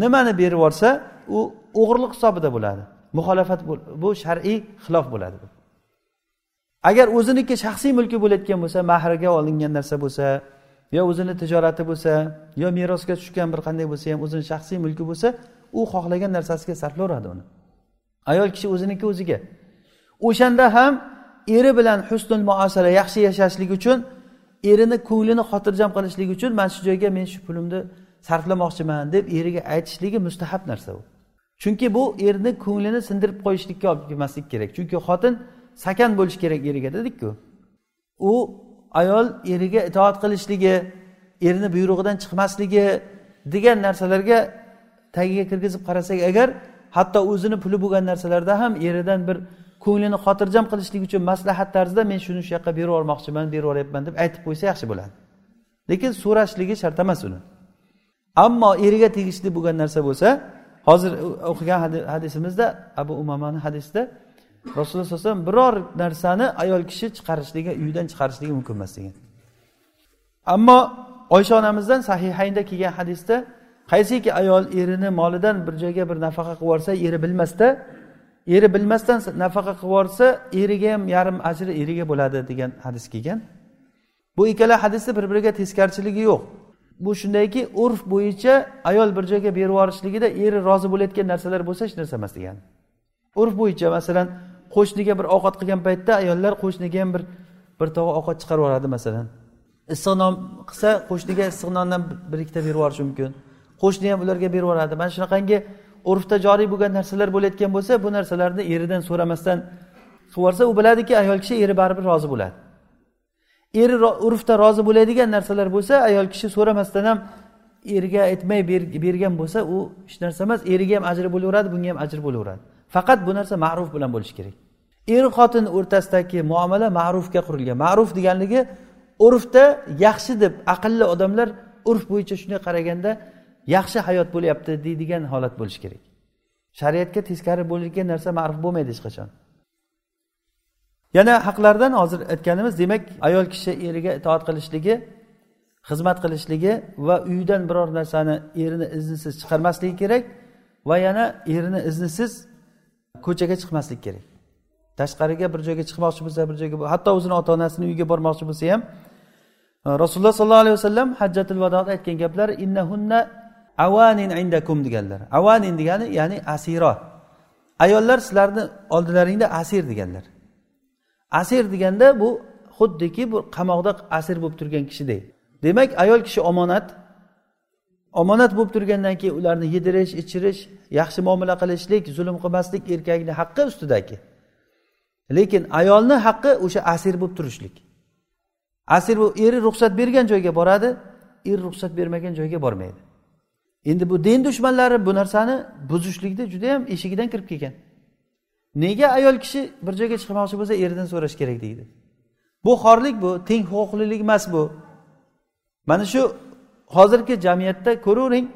Speaker 1: nimani berib yuborsa u o'g'irlik hisobida bo'ladi. Muxolafat bu shar'iy xilof bo'ladi. Agar o'ziniki shaxsiy mulki bo'layotgan bo'lsa mahriga olingan narsa bo'lsa yo o'zini tijorati bo'lsa yo merosga tushgan bir qanday bo'lsa ham o'zini shaxsiy mulki bo'lsa u xohlagan narsasiga sarflayveradi uni. Ayol kishi o'ziniki o'ziga. O'shanda ham eri bilan husnul muosara yaxshi yashashlik uchun erini ko'nglini xotirjam qilishlik uchun mana shu joyga men shu pulimni sarflamoqchiman deb eriga aytishligi mustahab narsa u. Chunki bu erni ko'nglini sindirib qo'yishlikka olib kelmaslik kerak. Chunki xotin sakan bo'lishi kerak eriga dedikku u ayol eriga itoat qilishligi erini buyrug'idan chiqmasligi degan narsalarga tagiga kirgizib qarasak agar hatto o'zini puli bo'lgan narsalarda ham eridan bir ko'nglini xotirjam qilishlik uchun maslahat tarzida men shuni shu yoqqa berib yubormoqchiman berib yuboryapman deb aytib qo'ysa yaxshi bo'ladi. Lekin so'rashligi shart emas uni. Ammo eriga tegishli bo'lgan narsa bo'lsa hozir o'qigan hadisimizda abu umamani hadisida rasululloh sallallohu alayhi vasallam biror narsani ayol kishi chiqarishligi uyidan chiqarishligi mumkin emas degan. Ammo oysha onamizdan sahihaynda kelgan hadisda qaysiki ayol erini molidan bir joyga bir nafaqa qilib yuborsa eri bilmasda eri bilmasdan nafaqa qilib yuborsa eriga ham yarim ajri eriga bo'ladi degan hadis kelgan. Bu ikkala hadisni bir biriga teskarchiligi yo'q. Bu shundayki urf bo'yicha ayol bir joyga berib yuborishligida eri rozi bo'layotgan narsalar bo'lsa hech narsa emas degani urf bo'yicha masalan qo'shniga bir ovqat qilgan paytda ayollar qo'shniga ham bir bir tog'a ovqat chiqarib yuboradi masalan. Issiq non qilsa qo'shniga issiq nondan bir ikkita berib yuborishi mumkin. Qo'shni ham ularga berib yuboradi. Mana shunaqangi urfda joriy bo'lgan narsalar bo'layotgan bo'lsa bu narsalarni eridan so'ramasdan qilib yuborsa u biladiki ayol kishi eri baribir rozi bo'ladi. Eri urfda rozi bo'ladigan narsalar bo'lsa ayol kishi so'ramasdan ham eriga aytmay bergan bo'lsa u hech narsa emas eriga ham ajri bo'laveradi bunga ham ajr bo'laveradi. Faqat bu narsa ma'ruf bilan bo'lishi kerak. Er xotin o'rtasidagi muomala ma'rufga qurilgan. Ma'ruf deganligi urfda yaxshi deb aqlli odamlar urf bo'yicha shunday qaraganda yaxshi hayot bo'lyapti deydigan holat bo'lishi kerak. Shariatga teskari bo'lgan narsa ma'ruf bo'lmaydi hech qachon. Yana haqlardan hozir aytganimiz demak ayol kishi eriga itoat qilishligi xizmat qilishligi va uydan biror narsani erini iznisiz chiqarmasligi kerak va yana erini iznisiz ko'chaga chiqmaslik kerak. Tashqariga bir joyga chiqmoqchi bo'lsa bir joyga hatto o'zini ota onasini uyiga bormoqchi bo'lsa ham e, rasululloh sollallohu alayhi vasallam hajjatul vadoda aytgan gaplar innahunna avanin indakum deganlar. Avanin degani ya'ni asiro. Ayollar sizlarni oldilaringda asir deganlar. Asir deganda bu xuddiki bu qamoqda asir bo'lib turgan kishidek demak ayol kishi omonat omonat bo'lib turgandan keyin ularni yedirish ichirish yaxshi muomala qilishlik zulm qilmaslik erkakni haqqi ustidagi. Lekin ayolni haqqi o'sha asir bo'lib turishlik. Asir eri ruxsat bergan joyga boradi er ruxsat bermagan joyga bormaydi. Endi bu din dushmanlari bu narsani buzishlikda judayam eshigidan kirib kelgan. Nega ayol kishi bir joyga chiqmoqchi bo'lsa eridan so'rash kerak deydi? Bu xorlik bu teng huquqlilik emas bu. Mana shu hozirgi jamiyatda ko'ravering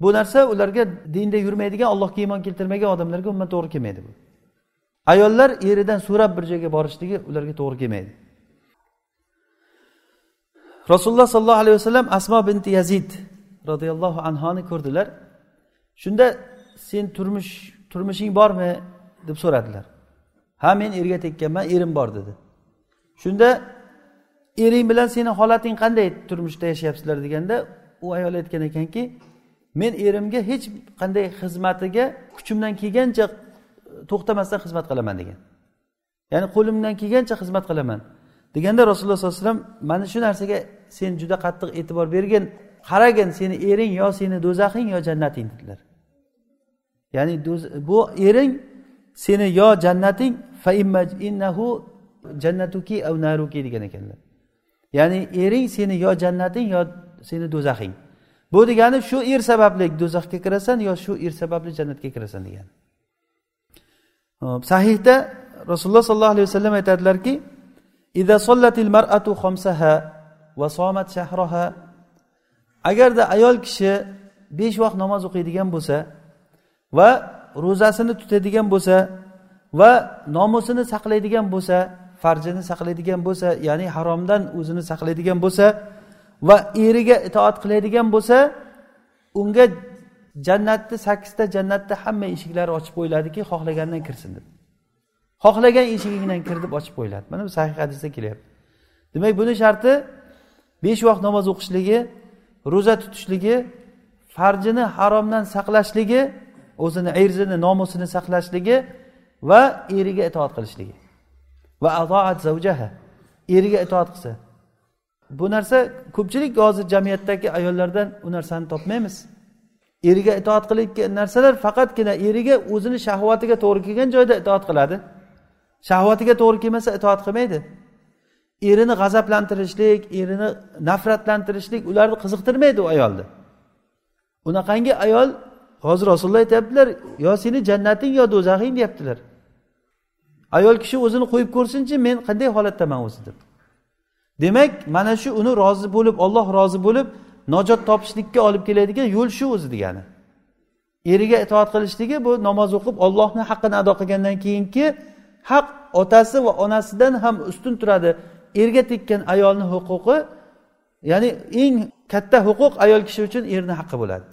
Speaker 1: bu narsa ularga dinda yurmaydigan allohga iymon keltirmagan odamlarga umuman to'g'ri kelmaydi bu. Ayollar eridan so'rab bir joyga borishligi ularga to'g'ri kelmaydi. Rasululloh sollallohu alayhi vasallam asmo binti yazid roziyallohu anhoni ko'rdilar. Shunda sen turmush turmushing bormi? Deb so'radilar. Ha men erga tekkanman erim bor dedi. Shunda ering bilan seni holating qanday turmushda yashayapsizlar deganda u ayol aytgan ekanki men erimga hech qanday xizmatiga kuchimdan kelgancha e, to'xtamasdan xizmat qilaman degan. Ya'ni qo'limdan kelgancha xizmat qilaman. Deganda rasululloh sollallohu alayhi vasallam mana shu narsaga sen juda qattiq e'tibor bergin qaragin seni ering yo seni do'zaxing yo jannating dedilar. Ya'ni bu ering seni yo jannating fa innahu jannatuki av naruki degan ekanlar. Ya'ni ering seni yo jannating yo seni do'zaxing. Bu degani shu er sababli do'zaxga kirasan yo shu er sababli jannatga kirasan degani hop sahihda rasululloh sollallohu alayhi vasallam aytadilarki agarda ayol kishi besh vaqt namoz o'qiydigan bo'lsa va ro'zasini tutadigan bo'lsa va nomusini saqlaydigan bo'lsa farjini saqlaydigan bo'lsa ya'ni haromdan o'zini saqlaydigan bo'lsa va eriga itoat qiladigan bo'lsa unga jannatni sakkizta jannatni hamma eshiklari ochib qo'yiladiki xohlagandan kirsin deb xohlagan eshigingdan kir deb ochib qo'yiladi. Mana bu sahih hadisda kelyapti. Demak buni sharti besh vaqt namoz o'qishligi ro'za tutishligi farjini haromdan saqlashligi o'zini erzini nomusini saqlashligi va eriga itoat qilishligi. Va atoat zavjaha eriga itoat qilsa. Bu narsa ko'pchilik hozir jamiyatdagi ayollardan u narsani topmaymiz. Eriga itoat qilayotgan narsalar faqatgina eriga o'zini shahvatiga to'g'ri kelgan joyda itoat qiladi. Shahvatiga to'g'ri kelmasa itoat qilmaydi. Erini g'azablantirishlik erini nafratlantirishlik ularni qiziqtirmaydi u ayolni. Unaqangi ayol hozir rasululloh aytyaptilar yo seni jannating yo do'zaxing deyaptilar. Ayol kishi o'zini qo'yib ko'rsinchi men qanday holatdaman o'zi? deb. Demak mana shu uni rozi bo'lib olloh rozi bo'lib najot topishlikka olib keladigan yo'l shu o'zi degani. Eriga itoat qilishligi bu namoz o'qib ollohni haqqini ado qilgandan keyingi haq otasi va onasidan ham ustun turadi. Erga tekkan ayolni huquqi ya'ni eng katta huquq ayol kishi uchun erni haqqi bo'ladi.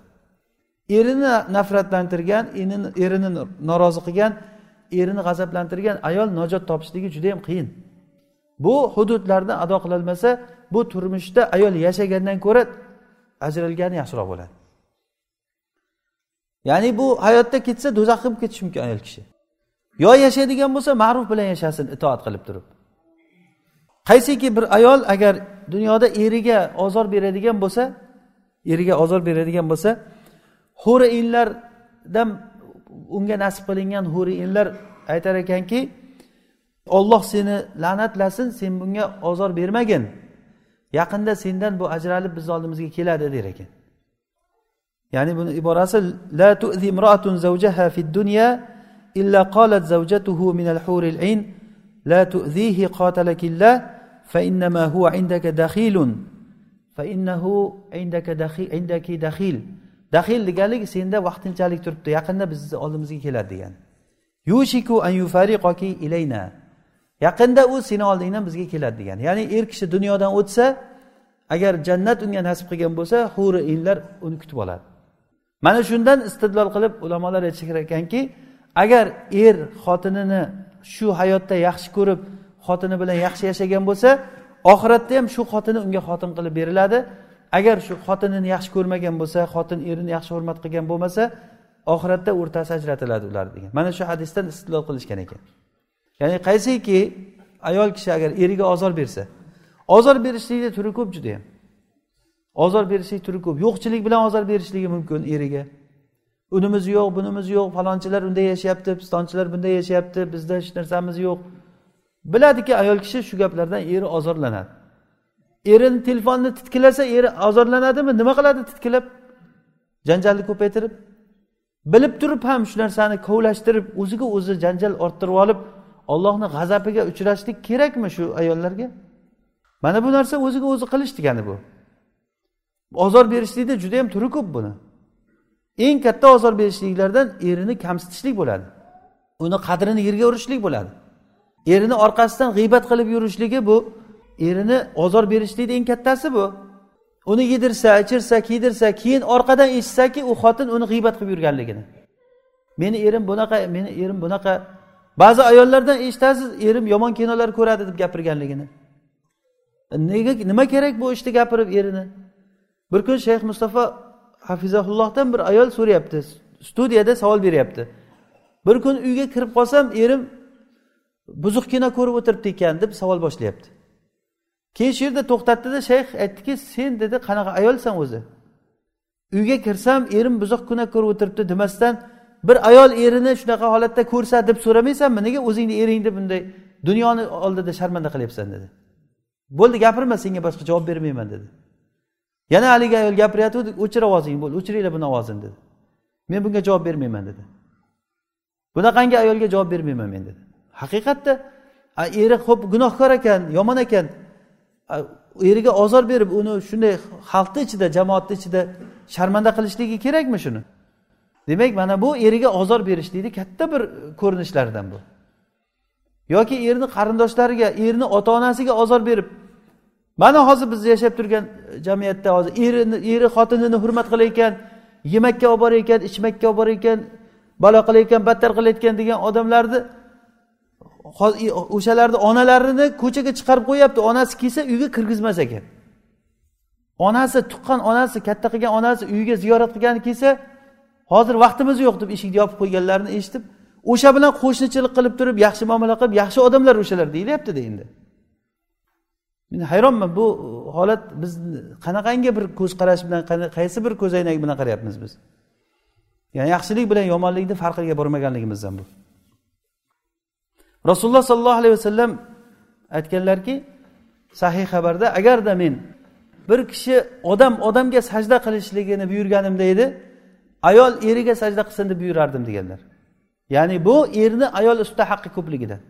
Speaker 1: Erini nafratlantirgan erini norozi qilgan erini g'azablantirgan ayol najot topishligi juda yam qiyin. Bu hududlarni ado qilolmasa bu turmushda ayol yashagandan ko'ra ajralgani yaxshiroq bo'ladi. Ya'ni bu hayotda ketsa do'zax qilib ketishi mumkin ayol kishi. Yo yashaydigan bo'lsa ma'ruf bilan yashasin itoat qilib turib. Qaysiki bir ayol agar dunyoda eriga ozor beradigan bo'lsa eriga ozor beradigan bo'lsa huri inlardan unga nasib qilingan huri inlar aytar ekanki olloh seni la'natlasin sen bunga ozor bermagin. Yaqinda sendan bu ajralib bizni oldimizga keladi der ekan. Ya'ni buni iborasi la tu'zi imroatun zawjaha fid dunya illa qalat zawjatuhu min al huril ayn. La tu'zihi qatalakillah fa innama huwa indaka dakhilun. Fa innahu indaka dakhil indaki dakhil. Daxil deganlik senda vaqtinchalik turibdi yaqinda bizni oldimizga keladi degan. Yushiku an yufariqoki ilayna. Yaqinda u seni oldingdan bizga keladi degan. Ya'ni er kishi dunyodan o'tsa agar jannat unga nasib qilgan bo'lsa huri inlar uni kutib oladi. Mana shundan istidlol qilib ulamolar aytishar ekanki agar er xotinini shu hayotda yaxshi ko'rib xotini bilan yaxshi yashagan bo'lsa oxiratda ham shu xotini unga xotin qilib beriladi. Agar shu xotinini yaxshi ko'rmagan bo'lsa xotin erini yaxshi hurmat qilgan bo'lmasa oxiratda o'rtasi ajratiladi ular degan. Mana shu hadisdan istidlol qilishgan ekan. Ya'ni qaysiki ayol kishi agar eriga ozor bersa ozor berishlikni turi ko'p judayam ozor berishlik turi ko'p. Yo'qchilik bilan ozor berishligi mumkin eriga. Unimiz yo'q bunimiz yo'q falonchilar unday yashayapti pistonchilar bunday yashayapti bizda hech narsamiz yo'q. Biladiki ayol kishi shu gaplardan eri ozorlanadi. Erini telefonni titkilasa eri ozorlanadimi? Nima qiladi titkilab? Janjalni ko'paytirib bilib turib ham shu narsani kovlashtirib o'ziga o'zi janjal orttirib olib ollohni g'azabiga uchrashlik kerakmi shu ayollarga? Mana bu narsa o'ziga o'zi qilish degani bu. Ozor berishlikda juda yam turi ko'p buni. Eng katta ozor berishliklardan erini kamsitishlik bo'ladi. Uni qadrini yerga urishlik bo'ladi. Erini orqasidan g'iybat qilib yurishligi bu erini ozor berishlikni eng kattasi bu. Uni yedirsa ichirsa kiydirsa keyin orqadan eshitsaki u xotin uni g'iybat qilib yurganligini. Meni erim bunaqa meni erim bunaqa. Ba'zi ayollardan eshitasiz erim yomon kinolar ko'radi deb gapirganligini. Nega nima kerak bu ishni gapirib erini? Bir kun shayx mustafa hafizahullohdan bir ayol so'rayapti studiyada savol beryapti. Bir kun uyga kirib qolsam erim buzuq kino ko'rib o'tiribdi ekan deb savol boshlayapti. Keyin shu yerda to'xtatdida shayx aytdiki sen dedi qanaqa ayolsan o'zi? Uyga kirsam erim buzuq kuna ko'rib o'tiribdi demasdan bir ayol erini shunaqa holatda ko'rsa deb so'ramaysanmi nega o'zingni eringni bunday dunyoni oldida sharmanda qilyapsan? dedi. Bo'ldi gapirma senga boshqa javob bermayman dedi. Yana haligi ayol gapiryotgandi o'chir ovozingni bo'ldi o'chiringlar buni ovozini dedi. Men bunga javob bermayman dedi. Bunaqangi ayolga javob bermayman men dedi. Haqiqatda eri ho'p gunohkor ekan yomon ekan eriga ozor berib uni shunday xalqni ichida jamoatni ichida sharmanda qilishligi kerakmi shuni? Demak mana bu eriga ozor berishlikni katta bir ko'rinishlaridan bu. Yoki erni qarindoshlariga erni ota onasiga ozor berib mana hozir biz yashab turgan jamiyatda hozir erini eri xotinini hurmat qilayotgan yemakka olib borayotgan ichmakka olib borayotgan balo qilayotgan battar qilayotgan degan odamlarni o'shalarni onalarini ko'chaga chiqarib qo'yyapti onasi kelsa uyga kirgizmas ekan. Onasi tuqqan onasi katta qilgan onasi uyiga ziyorat qilgani kelsa hozir vaqtimiz yo'q deb eshikni yopib qo'yganlarini eshitib o'sha bilan qo'shnichilik qilib turib yaxshi muomala qilib yaxshi odamlar o'shalar deyilyaptida endi. Men hayronman bu holat biz qanaqangi bir ko'z qarash bilan qaysi bir ko'zoynak bilan qarayapmiz biz? Ya'ni yaxshilik bilan yomonlikni farqiga bormaganligimizdan bu. Rasululloh sollallohu alayhi vasallam aytganlarki sahiy xabarda agarda men bir kishi odam odamga sajda qilishligini buyurganimda edi ayol eriga sajda qilsin deb buyurardim deganlar. Ya'ni bu erni ayol ustida haqqi ko'pligidan.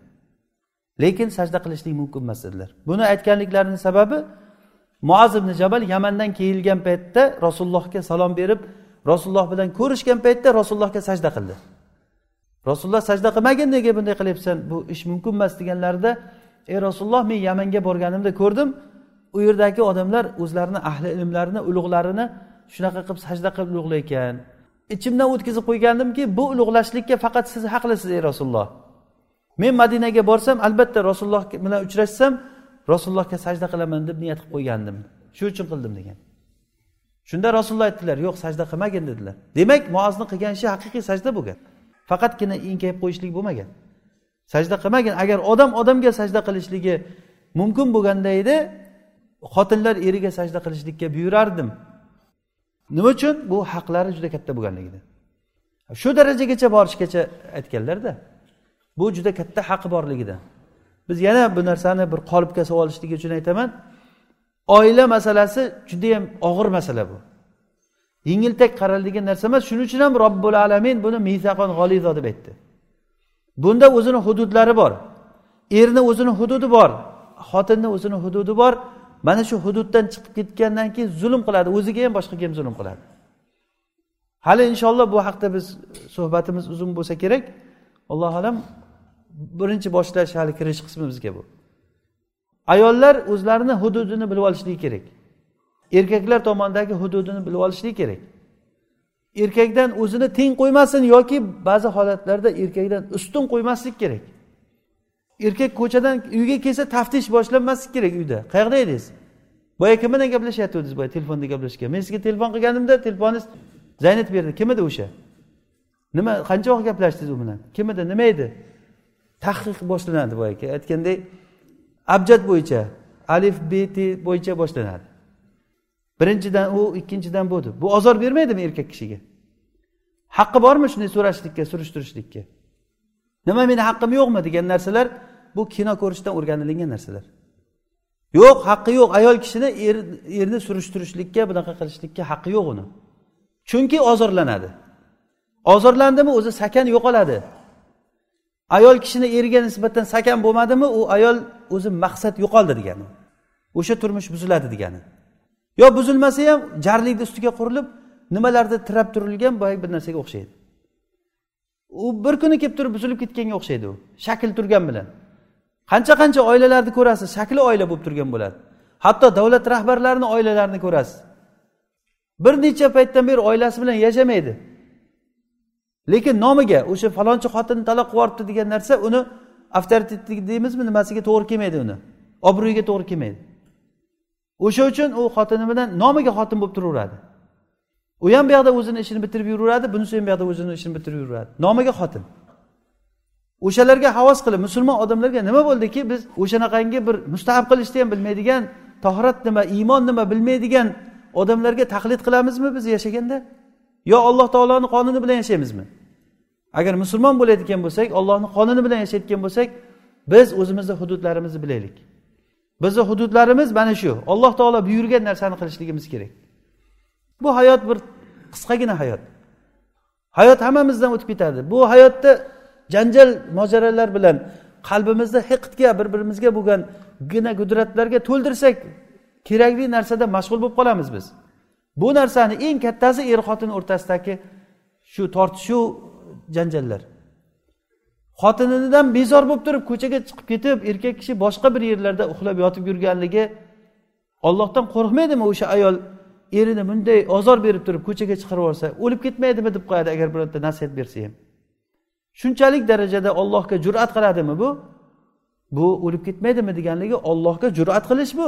Speaker 1: Lekin sajda qilishlik mumkin emas dedilar. Buni aytganliklarini sababi muaz ibn jabal yamandan kelgan paytda rasulullohga salom berib rasululloh bilan ko'rishgan paytda rasulullohga sajda qildi. Rasululloh sajda qilmagin nega bunday qilyapsan? Bu ish mumkin emas deganlarida ey rasululloh men yamanga borganimda ko'rdim u yerdagi odamlar o'zlarini ahli ilmlarini ulug'larini shunaqa qilib sajda qilib ulug'laykan ichimdan o'tkazib qo'ygandimki bu ulug'lashlikka faqat siz haqlisiz ey rasululloh. Men madinaga borsam albatta rasululloh bilan uchrashsam rasulullohga sajda qilaman deb niyat qilib qo'ygandim. Shu uchun qildim degan. Shunda rasululloh aytdilar yo'q sajda qilmagin dedilar. Demak muozni qilgan ishi haqiqiy sajda bo'lgan. Faqatgina enkayib qo'yishlik bo'lmagan. Sajda qilmagan agar odam odamga sajda qilishligi mumkin bo'lganda edi xotinlar eriga sajda qilishlikka buyurardim. Nima uchun? Bu haqlari juda katta bo'lganligidan shu darajagacha borishgacha aytganlarda bu juda katta haqi borligidan biz yana bu narsani bir qolipga solib olishligi uchun aytaman. Oila masalasi judayam og'ir masala bu. Yengiltak qaraladigan narsa emas shuning uchun ham robbil alamin buni misaqon g'olizo deb aytdi. Bunda o'zini hududlari bor. Erni o'zini hududi bor. Xotinni o'zini hududi bor. Mana shu hududdan chiqib ketgandan keyin zulm qiladi. O'ziga ham boshqaga ham zulm qiladi. Hali inshaalloh bu haqda biz suhbatimiz uzun bo'lsa kerak. Allohu alam birinchi boshlash hali kirish qismi bizga bu. Ayollar o'zlarini hududini bilib olishligi kerak. Erkaklar tomonidagi hududini bilib olishlik kerak. Erkakdan o'zini teng qo'ymasin yoki ba'zi holatlarda erkakdan ustun qo'ymaslik kerak. Erkak ko'chadan uyga kelsa taftish boshlanmaslik kerak uyda. Qayerda edingiz boya kim bilan gaplashyaptidingiz boya telefonda gaplashgan men sizga telefon qilganimda telefoningiz zaynat berdi. Kim edi o'sha? Nima qancha vaqt gaplashdingiz u bilan? Kim edi nima edi? Tahqiq boshlanadi boyagi. Aytgandek abjad bo'yicha alif beti bo'yicha boshlanadi. Birinchidan u ikkinchidan bu bu ozor bermaydimi erkak kishiga? Haqqi bormi shunday so'rashlikka surishtirishlikka? Nima meni haqqim yo'qmi degan narsalar bu kino ko'rishdan o'rganilingan narsalar. Yo'q haqqi yo'q. Ayol kishini er, erni surishtirishlikka bunaqa qilishlikka haqqi yo'q uni. Chunki ozorlanadi. Ozorlandimi o'zi sakan yo'qoladi. Ayol kishini eriga nisbatan sakan bo'lmadimi u ayol o'zi maqsad yo'qoldi degani. O'sha turmush buziladi degani. Yo buzilmasa ham jarlikni ustiga qurilib nimalardir tirab turilgan boyagi bir narsaga o'xshaydi. U bir kuni kelib turib buzilib ketganga o'xshaydi u. Shakl turgan bilan. Qancha qancha oilalarni ko'rasiz shakli oila bo'lib turgan bo'ladi. Hatto davlat rahbarlarini oilalarini ko'rasiz. Bir necha paytdan beri oilasi bilan yashamaydi. Lekin nomiga o'sha falonchi xotinni taloq qilib yuboribdi degan narsa uni avtoritet deymizmi nimasiga to'g'ri kelmaydi uni. Obro'yiga to'g'ri kelmaydi. O'sha uchun u xotini bilan nomiga xotin bo'lib turaveradi. U ham bu yoqda o'zini ishini bitirib yuraveradi bunisi ham bu yoqda o'zini ishini bitirib yuraveradi. Nomiga xotin. O'shalarga havas qilib musulmon odamlarga nima bo'ldiki? Biz o'shanaqangi bir mustahab qilishni ham bilmaydigan tahorat nima iymon nima bilmaydigan odamlarga taqlid qilamizmi biz yashaganda? Yo alloh taoloni qonuni bilan yashaymizmi? Agar musulmon bo'layotgan bo'lsak ollohni qonuni bilan yashayotgan bo'lsak biz o'zimizni hududlarimizni bilaylik. Bizni hududlarimiz mana shu. Alloh taolo buyurgan narsani qilishligimiz kerak. Bu hayot bir qisqagina hayot. Hayot hammamizdan o'tib ketadi bu hayotda janjal mojarolar bilan qalbimizni hiqtga bir birimizga bo'lgan gina gudratlarga to'ldirsak kerakli narsada mashg'ul bo'lib qolamiz biz. Bu narsani eng kattasi er xotin o'rtasidagi shu tortishuv janjallar. Xotinidan bezor bo'lib turib ko'chaga chiqib ketib erkak kishi boshqa bir yerlarda uxlab yotib yurganligi ollohdan qo'rqmaydimi o'sha ayol? Erini bunday ozor berib turib ko'chaga chiqarib yuborsa o'lib ketmaydimi deb qo'yadi agar bironta nasihat bersa ham. Shunchalik darajada ollohga jur'at qiladimi bu? Bu o'lib ketmaydimi deganligi ollohga jur'at qilish bu.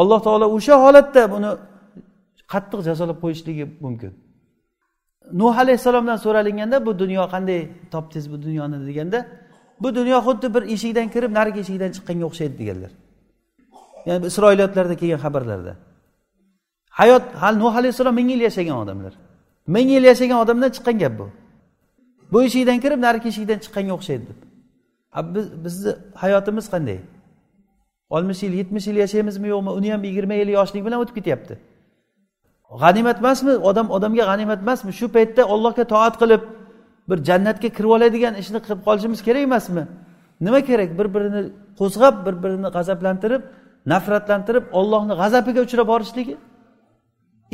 Speaker 1: Alloh taolo o'sha holatda buni qattiq jazolab qo'yishligi mumkin. Nuh alayhissalomdan so'ralinganda bu dunyo qanday topdingiz bu dunyoni? deganda bu dunyo xuddi bir eshikdan kirib narigi eshikdan chiqqanga o'xshaydi deganlar. Ya'ni isroiliyotlarda kelgan xabarlarda. Hayot hali nuh alayhissalom ming yil yashagan odamlar. Ming yil yashagan odamdan chiqqan gap bu. Bu eshikdan kirib narigi eshikdan chiqqanga o'xshaydi deb. Biz bizni hayotimiz qanday? oltmish yil yetmish yil yashaymizmi yo'qmi? Uni ham yigirma yil yoshlik bilan o'tib ketyapti. G'animat emasmi? Odam odamga g'animat emasmi? Shu paytda ollohga toat qilib bir jannatga kirib oladigan ishni qilib qolishimiz kerak emasmi? Nima kerak? Bir birini qo'zg'ab bir birini g'azablantirib nafratlantirib ollohni g'azabiga uchrab borishligi.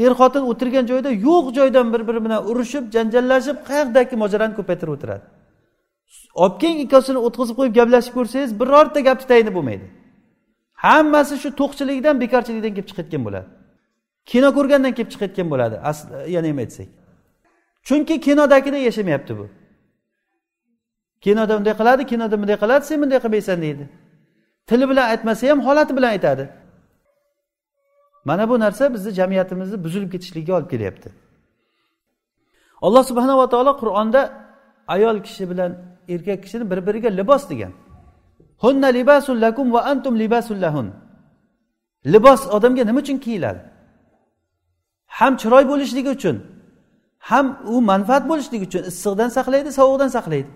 Speaker 1: Er xotin o'tirgan joyda yo'q joydan bir biri bilan urushib janjallashib qayoqdagi mojaroni ko'paytirib o'tiradi? Olib keling ikkovsini o'tkazib qo'yib gaplashib ko'rsangiz birorta gapni tayini bo'lmaydi. Hammasi shu to'qchilikdan bekorchilikdan kelib chiqayotgan bo'ladi. Kino ko'rgandan kelib chiqayotgan bo'ladi. E, yana ham aytsak. Chunki kinodagidek yashamayapti bu. Kinoda bunday qiladi kinoda bunday qiladi sen bunday qilmaysan deydi. Tili bilan aytmasa ham holati bilan aytadi. Mana bu narsa bizni jamiyatimizni buzilib ketishligiga olib kelyapti. Alloh subhanava taolo qur'onda ayol kishi bilan erkak kishini bir biriga libos degan. Hunna libasun lakum va antum libasun lahun. Libos odamga nima uchun kiyiladi? Ham chiroy bo'lishligi uchun ham u manfaat bo'lishligi uchun issiqdan saqlaydi sovuqdan saqlaydi.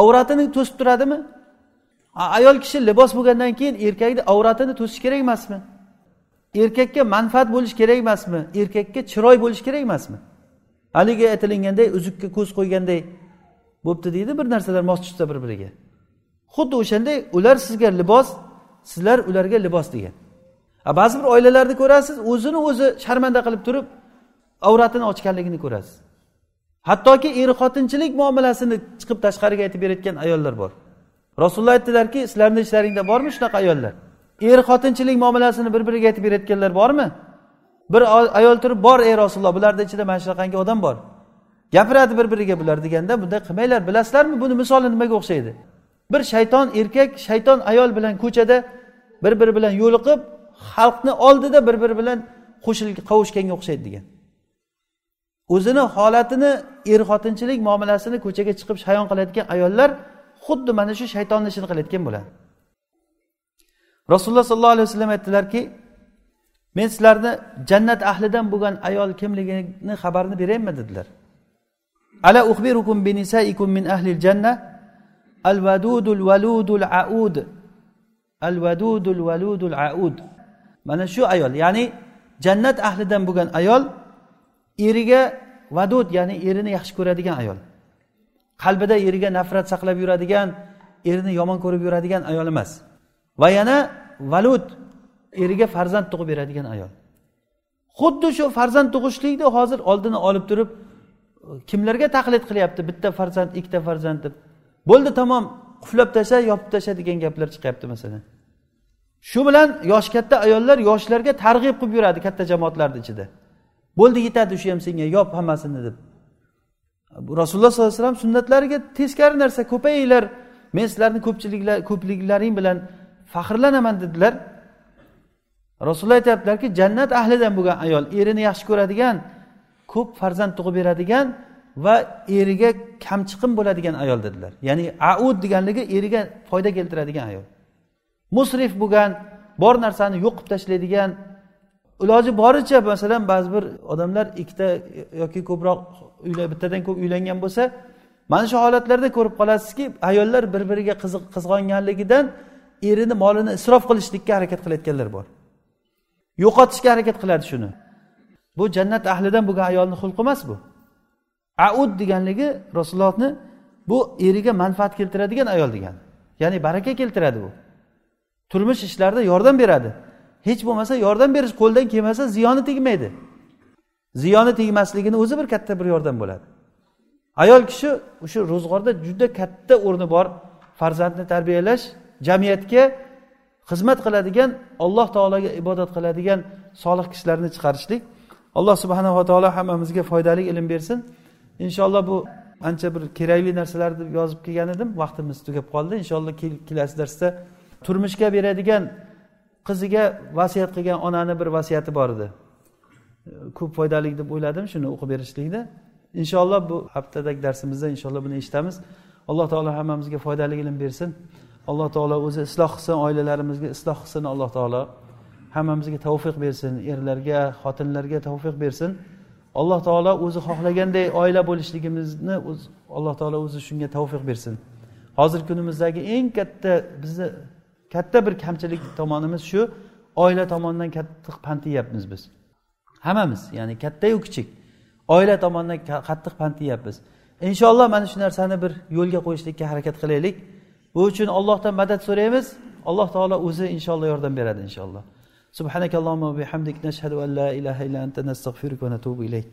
Speaker 1: Avratini to'sib turadimi? Ayol kishi libos bo'lgandan keyin erkakni avratini to'sish kerak emasmi? Erkakka manfaat bo'lishi kerak emasmi? Erkakka chiroy bo'lishi kerak emasmi? Haligi aytilinganday uzukka ko'z qo'yganday bo'pti deydi bir narsalar mos tushsa bir biriga xuddi o'shanday ular sizga libos sizlar ularga libos degan. Ba'zi bir oilalarni ko'rasiz o'zini o'zi sharmanda qilib turib avratini ochganligini ko'rasiz. Hattoki er xotinchilik muomalasini chiqib tashqariga aytib berayotgan ayollar bor. Rasululloh aytdilarki sizlarni ishlaringda bormi shunaqa ayollar? Er xotinchilik muomalasini bir biriga aytib berayotganlar bormi? Bir ayol turib bor ey rasululloh bularni ichida mana shunaqangi odam bor. Gapiradi bir biriga bular deganda bunday qilmanglar bilasizlarmi? Buni misoli nimaga o'xshaydi? Bir shayton erkak shayton ayol bilan ko'chada bir biri bilan yo'liqib xalqni oldida bir biri bilan qo'shilib qovushganga o'xshaydi degan. O'zini holatini er xotinchilik muomalasini ko'chaga chiqib shayon qilayotgan ayollar xuddi mana shu shaytonni ishini qilayotgan bo'ladi. Rasululloh sollallohu alayhi vasallam aytdilarki men sizlarni jannat ahlidan bo'lgan ayol kimligini xabarini beraymi dedilar. Ala uxbirukum bi nisaikum min ahlil janna al vadudul valudul aud al vadudul valudul aud. Mana shu ayol ya'ni jannat ahlidan bo'lgan ayol eriga vadud ya'ni erini yaxshi ko'radigan ayol. Qalbida eriga nafrat saqlab yuradigan erini yomon ko'rib yuradigan ayol emas. Va yana valud eriga farzand tug'ib beradigan ayol. Xuddi shu farzand tug'ishlikni hozir oldini olib turib kimlarga taqlid qilyapti? Bitta farzand ikkita farzand deb. Bo'ldi tamom quflab tashla yopib tashla degan gaplar chiqyapti masalan. Shu bilan yoshi katta ayollar yoshlarga targ'ib qilib yuradi katta jamoatlarni ichida. Bo'ldi yetadi shu ham senga yop hammasini deb. Rasululloh sollallohu alayhi vasallam sunnatlariga teskari narsa ko'payinglar men sizlarni ko'pchiliklar ko'pliklaring bilan faxrlanaman dedilar. Rasululloh aytyaptilarki jannat ahlidan bo'lgan ayol erini yaxshi ko'radigan ko'p farzand tug'ib beradigan va eriga kamchiqim bo'ladigan ayol dedilar. Ya'ni aud deganligi eriga foyda keltiradigan ayol. Musrif bo'lgan bor narsani yo'q qilib tashlaydigan iloji boricha masalan ba'zi bir odamlar ikkita yoki ko'proq bittadan ko'p uylangan bo'lsa mana shu holatlarda ko'rib qolasizki ayollar bir biriga qizg'onganligidan erini molini isrof qilishlikka harakat qilayotganlar bor. Yo'qotishga harakat qiladi shuni. Bu jannat ahlidan bo'lgan ayolni xulqi emas bu. Aud deganligi rasulullohni bu eriga manfaat keltiradigan ayol degani ya'ni baraka keltiradi bu. Turmush ishlarida yordam beradi. Hech bo'lmasa yordam berish qo'ldan kelmasa ziyoni tegmaydi. Ziyoni tegmasligini o'zi bir katta bir yordam bo'ladi. Ayol kishi o'sha ro'zg'orda juda katta o'rni bor farzandni tarbiyalash jamiyatga xizmat qiladigan alloh taologa ibodat qiladigan solih kishilarni chiqarishlik. Alloh subhanava taolo hammamizga foydali ilm bersin. Inshaalloh bu ancha bir kerakli narsalar deb yozib kelgan edim. Vaqtimiz tugab qoldi. Inshaalloh kelasi darsda turmushga beradigan qiziga vasiyat qilgan onani bir vasiyati bor edi. Ko'p foydali deb o'yladim shuni o'qib berishlikni. Inshaalloh bu haftadagi darsimizda inshaalloh buni eshitamiz. Alloh taolo hammamizga foydali ilm bersin. Alloh taolo o'zi isloh qilsin oilalarimizga isloh qilsin alloh taolo. Hammamizga tavfiq bersin erlarga xotinlarga tavfiq bersin. Alloh taolo o'zi xohlaganday oila bo'lishligimizni alloh taolo o'zi shunga tavfiq bersin. Hozirgi kunimizdagi eng katta bizni katta bir kamchilik tomonimiz shu. Oila tomonidan qattiq pand yeyapmiz biz. Hammamiz ya'ni kattayu kichik. Oila tomonidan qattiq pand yeyapmiz. Inshaalloh mana shu narsani bir yo'lga qo'yishlikka harakat qilaylik. Bu uchun ollohdan madad so'raymiz. Alloh taolo o'zi inshaalloh yordam beradi inshaalloh. Subhanakallohu bihamdik. Nashhadu an la ilaha illa anta nastag'firuka va natubu ilayk.